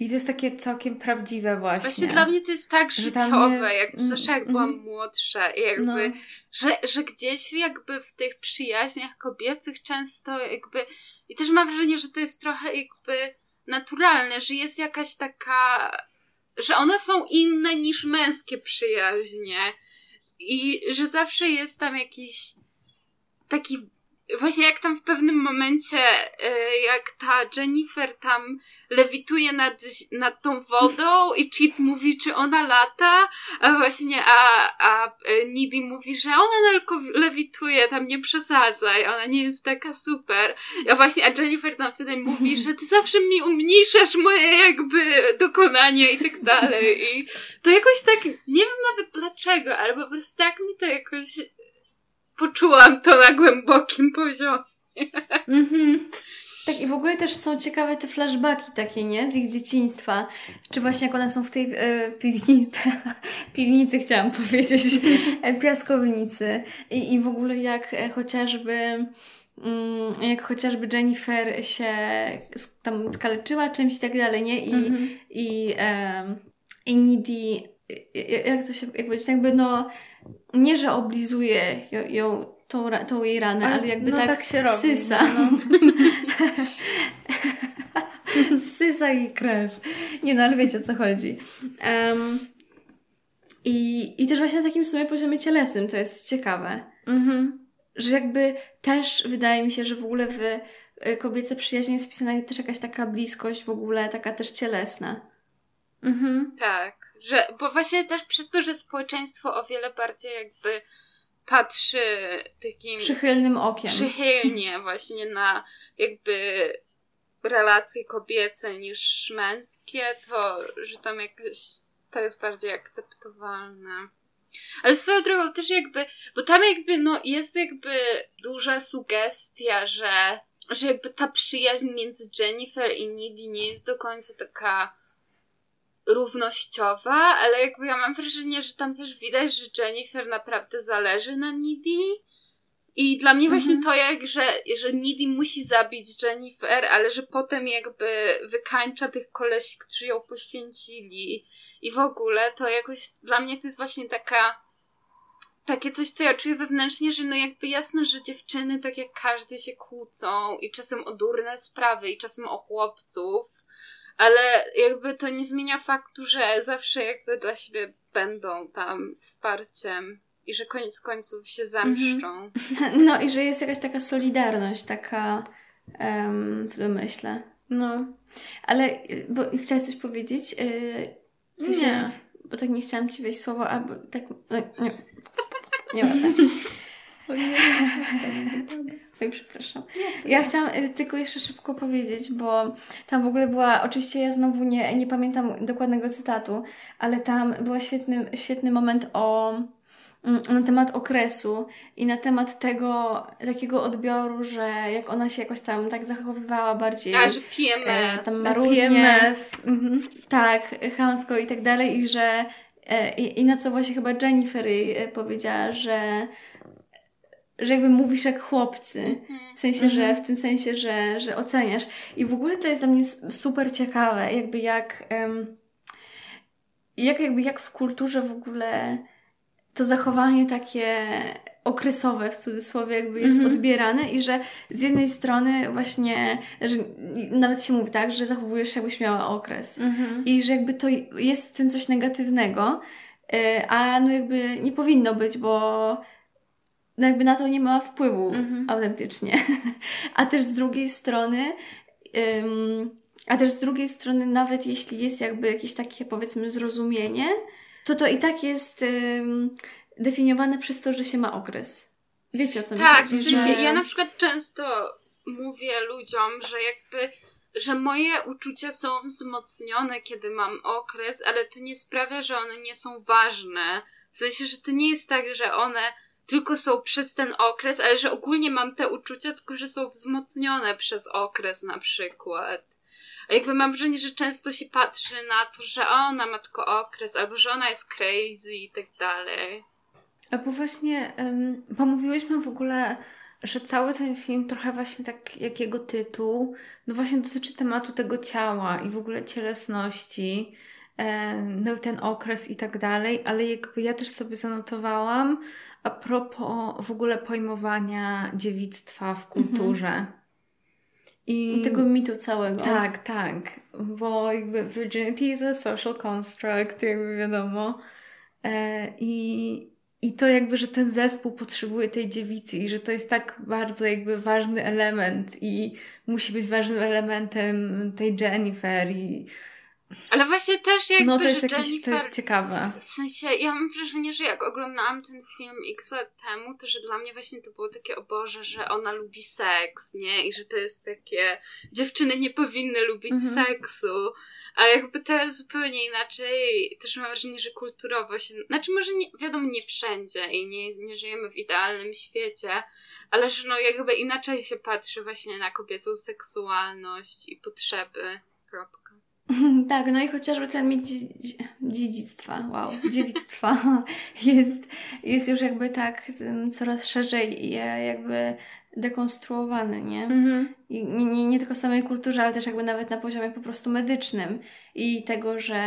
I to jest takie całkiem prawdziwe właśnie. Właśnie dla mnie to jest tak życiowe, nie- jak mm, zawsze jak byłam mhm. młodsza i jakby, No. że, że gdzieś jakby w tych przyjaźniach kobiecych często jakby i też mam wrażenie, że to jest trochę jakby naturalne, że jest jakaś taka, że one są inne niż męskie przyjaźnie i że zawsze jest tam jakiś taki Właśnie jak tam w pewnym momencie, e, jak ta Jennifer tam lewituje nad, nad tą wodą i Chip mówi, czy ona lata, a właśnie, a, a e, Needy mówi, że ona tylko lewituje, tam nie przesadzaj, ona nie jest taka super. A właśnie, a Jennifer tam wtedy mówi, że ty zawsze mi umniejszasz moje jakby dokonania i tak dalej. I to jakoś tak, nie wiem nawet dlaczego, ale po prostu tak mi to jakoś poczułam to na głębokim poziomie. Mhm. Tak, i w ogóle też są ciekawe te flashbacki takie, nie? Z ich dzieciństwa. Czy właśnie jak one są w tej e, piwnicy, *laughs* piwnicy chciałam powiedzieć, e, piaskownicy. I, I w ogóle jak e, chociażby mm, jak chociażby Jennifer się tam kaleczyła czymś i tak dalej, nie? I, Mhm. i, em, i e, jak to się, jak powiedzieć, jakby no, nie, że oblizuje ją, ją tą, tą jej ranę, ale, jakby no, tak, tak się robi. wsysa. No. *laughs* Wsysa jej krew. Nie no, ale wiecie o co chodzi. Em, i, I też właśnie na takim w sumie poziomie cielesnym to jest ciekawe. Mhm. Że jakby też wydaje mi się, że w ogóle w y, kobiece przyjaźni jest wpisana też jakaś taka bliskość w ogóle, taka też cielesna. Mhm. Tak, że, bo właśnie też przez to, że społeczeństwo o wiele bardziej jakby patrzy takim Przychylnym okiem. przychylnie właśnie na jakby relacje kobiece niż męskie, to że tam jakoś to jest bardziej akceptowalne. Ale swoją drogą też jakby, bo tam jakby no jest jakby duża sugestia, że, że jakby ta przyjaźń między Jennifer i Needy nie jest do końca taka równościowa, ale jakby ja mam wrażenie, że tam też widać, że Jennifer naprawdę zależy na Needy. I dla mnie właśnie to jak, że, że Needy musi zabić Jennifer, ale że potem jakby wykańcza tych kolesi, którzy ją poświęcili. I w ogóle to jakoś, dla mnie to jest właśnie taka, takie coś, co ja czuję wewnętrznie, że no jakby jasne, że dziewczyny tak jak każdy się kłócą i czasem o durne sprawy i czasem o chłopców, ale jakby to nie zmienia faktu, że zawsze jakby dla siebie będą tam wsparciem i że koniec końców się zemszczą. *laughs* No i że jest jakaś taka solidarność, taka em, w domyśle. No. Ale, bo chciałaś coś powiedzieć? Y, w sensie, Nie. Bo tak nie chciałam Ci wejść słowo, albo tak... no, Nie, nie ważne. *laughs* Oj, przepraszam. Ja chciałam y, tylko jeszcze szybko powiedzieć, bo tam w ogóle była, oczywiście ja znowu nie, nie pamiętam dokładnego cytatu, ale tam był świetny, świetny moment o mm, na temat okresu i na temat tego takiego odbioru, że jak ona się jakoś tam tak zachowywała bardziej A, że e, PMS. tam marudnie, PMS. Mhm. tak, chamsko i tak dalej i że e, i, i na co właśnie chyba Jennifer e, powiedziała, że że jakby mówisz jak chłopcy, Mhm. w sensie, że w tym sensie, że, że oceniasz. I w ogóle to jest dla mnie super ciekawe, jakby jak, jak jakby jak w kulturze w ogóle to zachowanie takie okresowe w cudzysłowie jakby jest Mhm. odbierane i że z jednej strony właśnie, że nawet się mówi tak, że zachowujesz się jakbyś miała okres. Mhm. I że jakby to jest w tym coś negatywnego, y, a no jakby nie powinno być, bo no jakby na to nie ma wpływu Mhm. autentycznie. *laughs* A też z drugiej strony, ym, a też z drugiej strony, nawet jeśli jest jakby jakieś takie powiedzmy zrozumienie, to to i tak jest ym, definiowane przez to, że się ma okres. Wiecie o co mi Tak, chodzi? w sensie że... ja na przykład często mówię ludziom, że jakby, że moje uczucia są wzmocnione, kiedy mam okres, ale to nie sprawia, że one nie są ważne. W sensie, że to nie jest tak, że one tylko są przez ten okres, ale że ogólnie mam te uczucia, tylko że są wzmocnione przez okres na przykład. A jakby mam wrażenie, że często się patrzy na to, że ona ma tylko okres, albo że ona jest crazy i tak dalej. A bo właśnie um, pomówiłyśmy w ogóle, że cały ten film trochę właśnie tak jak jego tytuł, no właśnie dotyczy tematu tego ciała i w ogóle cielesności, em, no i ten okres i tak dalej, ale jakby ja też sobie zanotowałam a propos w ogóle pojmowania dziewictwa w kulturze. I Tego mitu całego. tak, tak, bo jakby virginity is a social construct, jakby wiadomo. E, I, I to jakby, że ten zespół potrzebuje tej dziewicy i że to jest tak bardzo jakby ważny element i musi być ważnym elementem tej Jennifer i Ale właśnie też jakby, no to jest jakieś, to Jennifer... jest ciekawe. W sensie, ja mam wrażenie, że jak oglądałam ten film x lat temu, to że dla mnie właśnie to było takie, o Boże, że ona lubi seks, nie? I że to jest takie, dziewczyny nie powinny lubić Mhm. seksu. A jakby teraz zupełnie inaczej, też mam wrażenie, że kulturowo się, znaczy może nie, wiadomo, nie wszędzie i nie, nie żyjemy w idealnym świecie, ale że no jakby inaczej się patrzy właśnie na kobiecą seksualność i potrzeby. Kropka. *laughs* Tak, no i chociażby ten mit dzie- dzie- dziedzictwa, wow, *laughs* dziewictwa jest, jest już jakby tak coraz szerzej jakby dekonstruowany, nie? Mhm. I nie, nie, nie tylko samej kulturze, ale też jakby nawet na poziomie po prostu medycznym i tego, że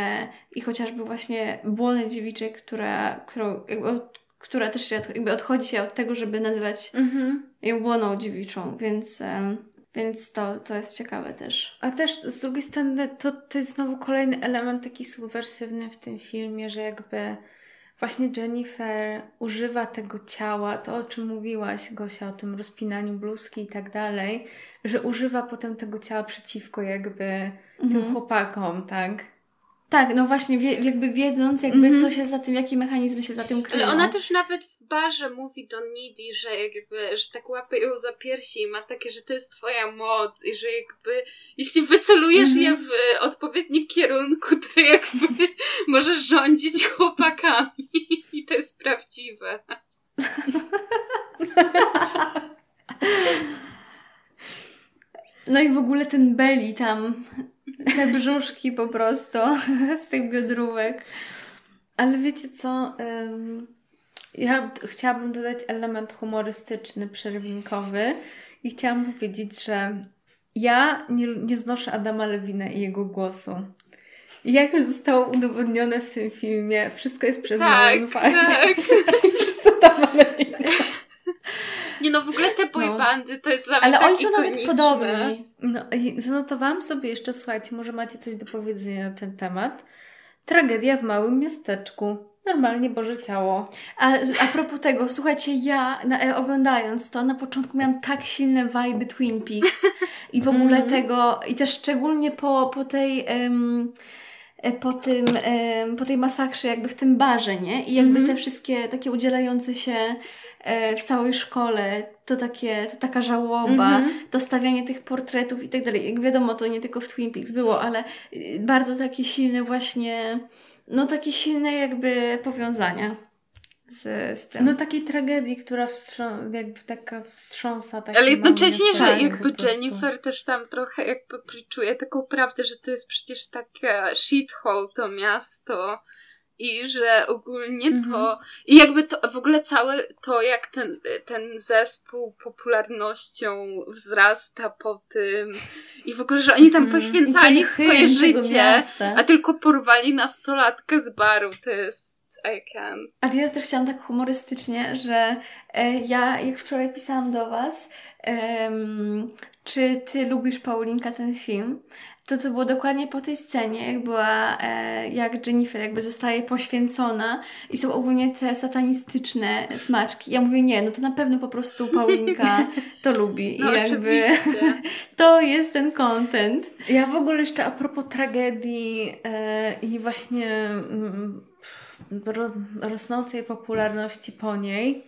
i chociażby właśnie błonę dziewiczej, która, którą, jakby która też jakby odchodzi się od tego, żeby nazywać Mhm. ją błoną dziewiczą, więc, em, więc to, to jest ciekawe też. A też z drugiej strony to, to jest znowu kolejny element taki subwersywny w tym filmie, że jakby właśnie Jennifer używa tego ciała, to o czym mówiłaś Gosia, o tym rozpinaniu bluzki i tak dalej, że używa potem tego ciała przeciwko jakby tym Mhm. chłopakom, tak? Tak, no właśnie, wie, jakby wiedząc, jakby Mhm. co się za tym, jakie mechanizmy się za tym kryją. Ale ona też nawet w barze mówi do Nidi, że jakby, że tak łapie ją za piersi i ma takie, że to jest twoja moc i że jakby jeśli wycelujesz Mhm. je w odpowiednim kierunku, to jakby *laughs* możesz rządzić chłopakami *laughs* i to jest prawdziwe. No i w ogóle ten belly tam, te brzuszki po prostu *laughs* z tych biodrówek. Ale wiecie co? Ym, ja chciałabym dodać element humorystyczny, przerwnikowy i chciałam powiedzieć, że ja nie, nie znoszę Adama Lewina i jego głosu. I jak już zostało udowodnione w tym filmie, wszystko jest przez Tak, Maroon five. tak. I *laughs* przez Adama Lewina. Nie no, w ogóle te boybandy to jest dla mnie Ale oni są nawet podobni. No zanotowałam sobie jeszcze, słuchajcie, może macie coś do powiedzenia na ten temat. Tragedia w małym miasteczku. Normalnie Boże Ciało. A a propos tego, słuchajcie, ja na, e, oglądając to, na początku miałam tak silne vibe Twin Peaks i w ogóle Mhm. tego, i też szczególnie po, po tej... e, po tym, po tej masakrze jakby w tym barze, nie? I jakby Mhm. te wszystkie takie udzielające się e, w całej szkole, to takie, to taka żałoba, Mhm. to stawianie tych portretów i tak dalej. Jak wiadomo, to nie tylko w Twin Peaks było, ale y, bardzo takie silne właśnie, no takie silne jakby powiązania z, z tym. No takiej tragedii, która wstrząs, jakby taka wstrząsa. Ale jednocześnie, że jakby. Jennifer też tam trochę jakby przyczuje taką prawdę, że to jest przecież takie shithole to miasto i że ogólnie Mhm. to i jakby to w ogóle całe to jak ten, ten zespół popularnością wzrasta po tym i w ogóle, że oni tam Mhm. poświęcali swoje życie, a tylko porwali nastolatkę z baru, to jest I can. Ale ja też chciałam tak humorystycznie, że e, ja jak wczoraj pisałam do Was, em, czy Ty lubisz Paulinka ten film, to to było dokładnie po tej scenie, jak była, e, jak Jennifer jakby zostaje poświęcona i są ogólnie te satanistyczne smaczki. Ja mówię, nie, no to na pewno po prostu *laughs* Paulinka to lubi No i jakby oczywiście. *laughs* to jest ten content. Ja w ogóle jeszcze a propos tragedii e, i właśnie mm, roz, rosnącej popularności po niej,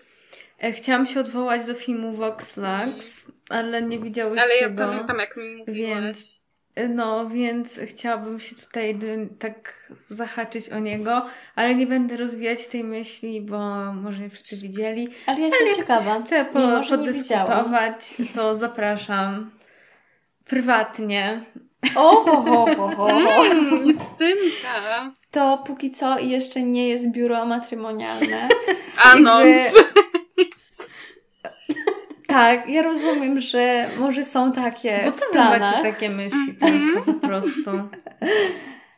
e, chciałam się odwołać do filmu Vox Lux, ale nie widziałyście Ale ja go. pamiętam jak mi mówiłeś. Więc- No, więc chciałabym się tutaj tak zahaczyć o niego, ale nie będę rozwijać tej myśli, bo może nie wszyscy widzieli. Ale ja jestem Ale jak ciekawa. chce po, mimo, podyskutować, to zapraszam prywatnie. O, ho, ho, ho, ho. Mm. To póki co jeszcze nie jest biuro matrymonialne. Anons. Jakby- Tak, ja rozumiem, że może są takie Bo to planach. macie takie myśli tylko po prostu.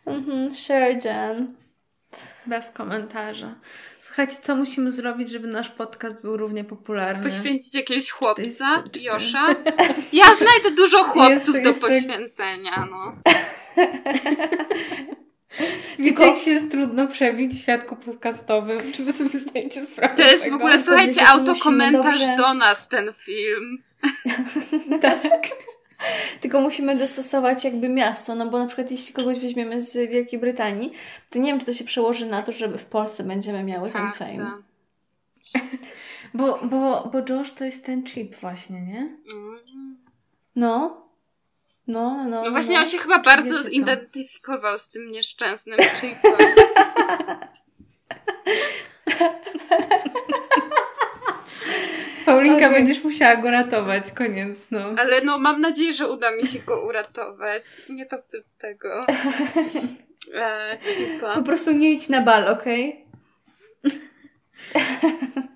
Mhm, sure, Jen. Bez komentarza. Słuchajcie, co musimy zrobić, żeby nasz podcast był równie popularny? Poświęcić jakiegoś chłopca, Josza. *laughs* Ja znajdę dużo chłopców Jest- do jest tak- poświęcenia, no. *laughs* Wiecie, jak się jest trudno przebić w świadku podcastowym? Czy wy sobie zdajecie sprawę To jest w ogóle, słuchajcie, musimy autokomentarz dobrze- do nas ten film. *laughs* Tak. Tylko musimy dostosować jakby miasto, no bo na przykład jeśli kogoś weźmiemy z Wielkiej Brytanii, to nie wiem, czy to się przełoży na to, że w Polsce będziemy miały ten Prawda. fame. *laughs* Bo, bo, bo Josh to jest ten chip właśnie, nie? Mm. No. No, no, no. No właśnie no. on się chyba bardzo zidentyfikował z tym nieszczęsnym chipem. *laughs* Paulinka, Okej. będziesz musiała go ratować, koniec, no. Ale no mam nadzieję, że uda mi się go uratować. Nie to co tego. *laughs* E, chipa. Po prostu nie idź na bal, okej? A *laughs*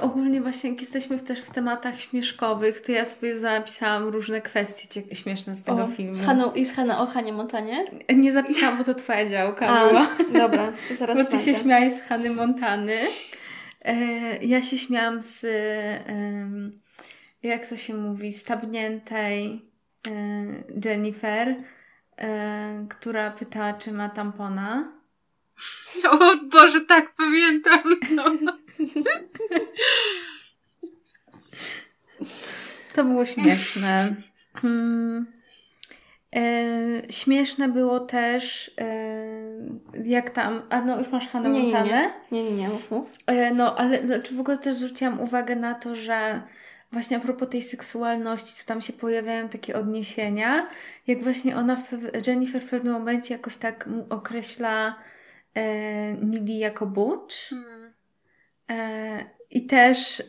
ogólnie właśnie jak jesteśmy też w tematach śmieszkowych, to ja sobie zapisałam różne kwestie śmieszne z tego O, filmu. Z Haną, I z Haną o Hanie Montanie? Nie zapisałam, bo to twoja działka A, była. dobra, to zaraz Bo ty się znajdę. śmiałeś z Hany Montany. E, ja się śmiałam z, jak to się mówi, stabniętej e, Jennifer, e, która pytała, czy ma tampona. *laughs* O Boże, tak pamiętam. No. To było śmieszne. Hmm. E, śmieszne było też, e, jak tam. A no, już masz Hannah Nie, nie, Montanę? nie. Nie, nie, nie, mów, mów. E, no, ale znaczy w ogóle też zwróciłam uwagę na to, że właśnie a propos tej seksualności, co tam się pojawiają takie odniesienia, jak właśnie ona, w Jennifer w pewnym momencie jakoś tak określa Needy jako butch. Hmm. E, I też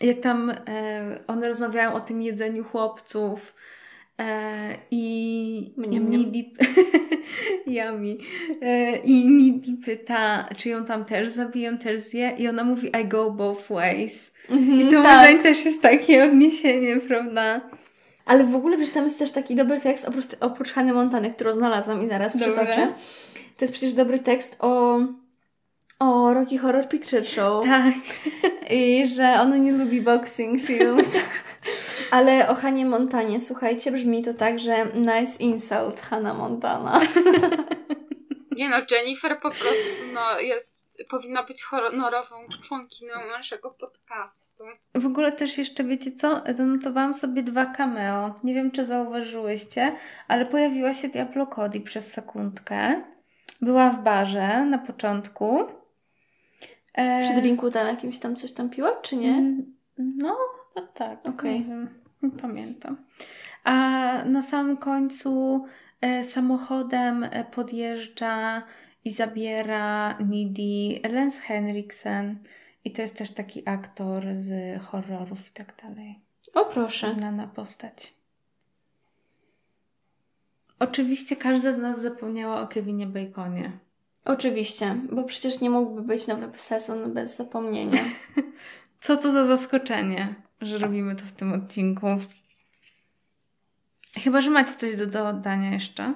jak tam e, one rozmawiają o tym jedzeniu chłopców e, i *laughs* Yummy. E, i Needy pyta, czy ją tam też zabiją, też zje i ona mówi I go both ways. Mhm, I to moim tak. zdaniem też jest takie odniesienie, prawda? Ale w ogóle przecież tam jest też taki dobry tekst, oprócz, oprócz Hany Montany, którą znalazłam i zaraz Dobra. przytoczę. To jest przecież dobry tekst o, o Rocky Horror Picture Show. Tak. I że ona nie lubi boxing films. Ale o Hanie Montanie, słuchajcie, brzmi to tak, że nice insult Hanna Montana. Nie no, Jennifer po prostu no, jest, powinna być honorową członkinią naszego podcastu. W ogóle też jeszcze wiecie co? Zanotowałam sobie dwa cameo. Nie wiem, czy zauważyłyście, ale pojawiła się Diablo Cody przez sekundkę. Była w barze na początku. E, Przy drinku tam jakimś tam coś tam piła, czy nie? Mm, No, no tak. Okej. Nie, wiem, nie pamiętam. A na samym końcu e, samochodem e, podjeżdża i zabiera Needy Lance Henriksen. I to jest też taki aktor z horrorów i tak dalej. O proszę. Znana postać. Oczywiście każda z nas zapomniała o Kevinie Baconie. Oczywiście, bo przecież nie mógłby być nowy sezon bez zapomnienia. *laughs* Co to za zaskoczenie, że robimy to w tym odcinku. Chyba, że macie coś do dodania jeszcze.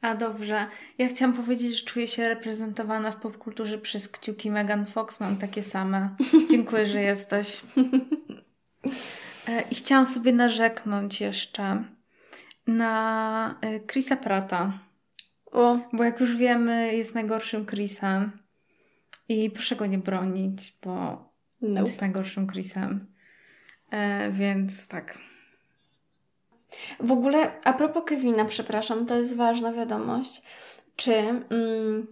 A dobrze. Ja chciałam powiedzieć, że czuję się reprezentowana w popkulturze przez kciuki Megan Fox. Mam takie same. Dziękuję, że jesteś. E, I chciałam sobie narzeknąć jeszcze na e, Chrisa Prata. O, Bo jak już wiemy, jest najgorszym Chrisem. I proszę go nie bronić, bo no. jest najgorszym Chrisem. E, więc tak. W ogóle, a propos Kevina, przepraszam, to jest ważna wiadomość. Czy mm,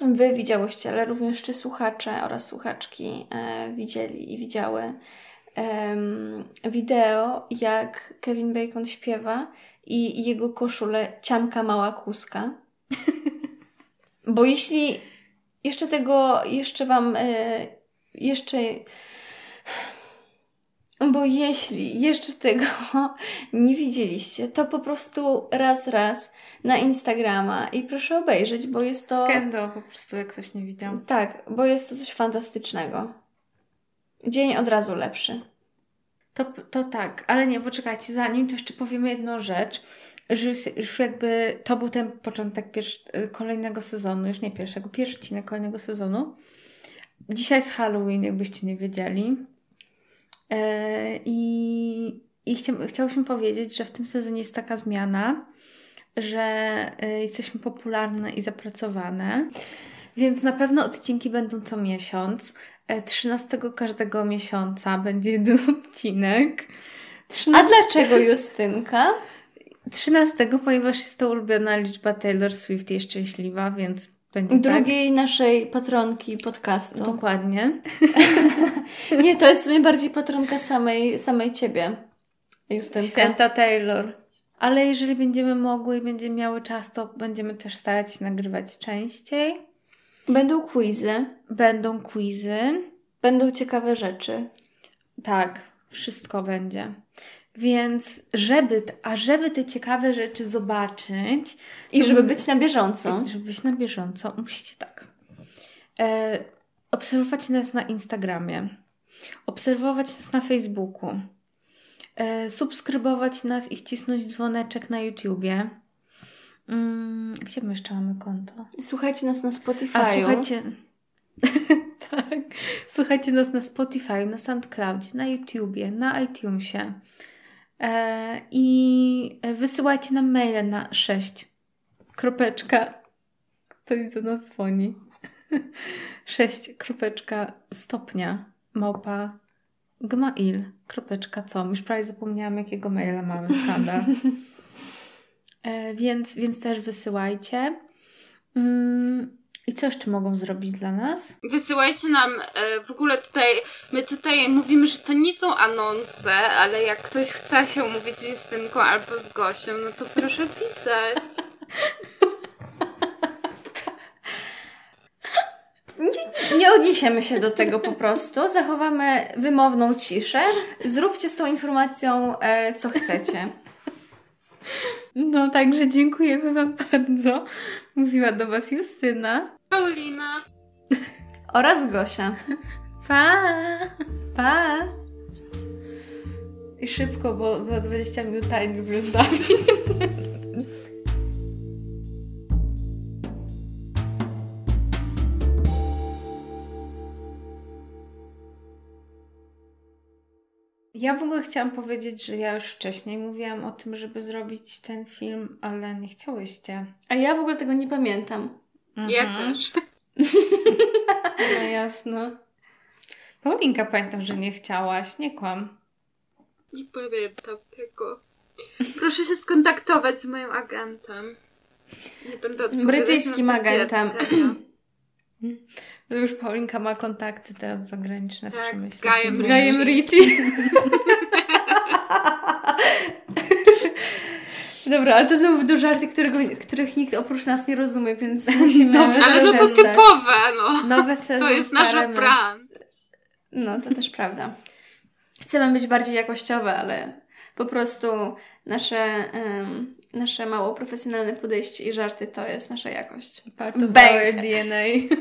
Wy widziałyście, ale również czy słuchacze oraz słuchaczki e, widzieli i widziały em, wideo, jak Kevin Bacon śpiewa i jego koszulę ciamka mała kuska? *laughs* Bo jeśli jeszcze tego, jeszcze Wam, e, jeszcze *sighs* bo jeśli jeszcze tego *laughs* nie widzieliście, to po prostu raz, raz na Instagrama i proszę obejrzeć, bo jest to. Skandal po prostu, jak ktoś nie widział. Tak, bo jest to coś fantastycznego. Dzień od razu lepszy. To, to tak, ale nie, poczekajcie, zanim to jeszcze powiemy jedną rzecz, że już, już jakby to był ten początek pierwszy, kolejnego sezonu, już nie pierwszego, pierwszy odcinek kolejnego sezonu. Dzisiaj jest Halloween, jakbyście nie wiedzieli. E, I, i chcia, chciałyśmy powiedzieć, że w tym sezonie jest taka zmiana, że e, jesteśmy popularne i zapracowane, więc na pewno odcinki będą co miesiąc. E, 13 każdego miesiąca będzie jeden *laughs* odcinek. A 13, dlaczego Justynka? 13, ponieważ jest to ulubiona liczba Taylor Swift i jest szczęśliwa, więc będzie tak. Drugiej naszej patronki podcastu. Dokładnie. *laughs* Nie, to jest w sumie bardziej patronka samej, samej ciebie, Justynka. Święta Taylor. Ale jeżeli będziemy mogły i będziemy miały czas, to będziemy też starać się nagrywać częściej. Będą quizy, Będą quizy. będą ciekawe rzeczy. Tak, wszystko będzie. Więc żeby, a żeby te ciekawe rzeczy zobaczyć I żeby być na bieżąco. żeby być na bieżąco, musicie tak. E, obserwować nas na Instagramie, obserwować nas na Facebooku, e, subskrybować nas i wcisnąć dzwoneczek na YouTubie. Mm, gdzie my jeszcze mamy konto? Słuchajcie nas na Spotify'u. A słuchajcie. *laughs* tak. Słuchajcie nas na Spotify, na SoundCloudzie, na YouTubie, na iTunesie. E, I wysyłajcie nam maile na 6. Kropeczka. Ktoś do nas dzwoni. *laughs* 6. Kropeczka stopnia. Małpa. Gmail. Kropeczka co? Już prawie zapomniałam, jakiego maila mamy. Skandal. *laughs* E, więc, więc też wysyłajcie. Mm, I co jeszcze mogą zrobić dla nas? Wysyłajcie nam e, w ogóle tutaj, my tutaj mówimy, że to nie są anonse, ale jak ktoś chce się umówić z Justynką albo z Gosią, no to proszę pisać. Nie odniesiemy się do tego po prostu. Zachowamy wymowną ciszę. Zróbcie z tą informacją, e, co chcecie. No, także dziękujemy Wam bardzo. Mówiła do Was Justyna. Paulina. Oraz Gosia. Pa! Pa! I szybko, bo za 20 minut tańc z gwiazdami. Ja w ogóle chciałam powiedzieć, że ja już wcześniej mówiłam o tym, żeby zrobić ten film, ale nie chciałyście. A ja w ogóle tego nie pamiętam. Ja Mhm. też. *laughs* No jasno. Paulinka, pamiętam, że nie chciałaś, nie kłam. Nie pamiętam tego. Proszę się skontaktować z moim agentem. Nie będę Brytyjskim agentem. pytania. Już Paulinka ma kontakty teraz zagraniczne Tak, z. Gajem Z. Gajem Ritchie. *laughs* Dobra, ale to są dużo żarty, którego, których nikt oprócz nas nie rozumie, więc *laughs* musimy... No, Ale no to Rozumiem. typowe, no. Nowe sezon To jest nasz brand. No, to też prawda. Chcemy być bardziej jakościowe, ale po prostu nasze, em, nasze mało profesjonalne podejście i żarty to jest nasza jakość. Part of our DNA.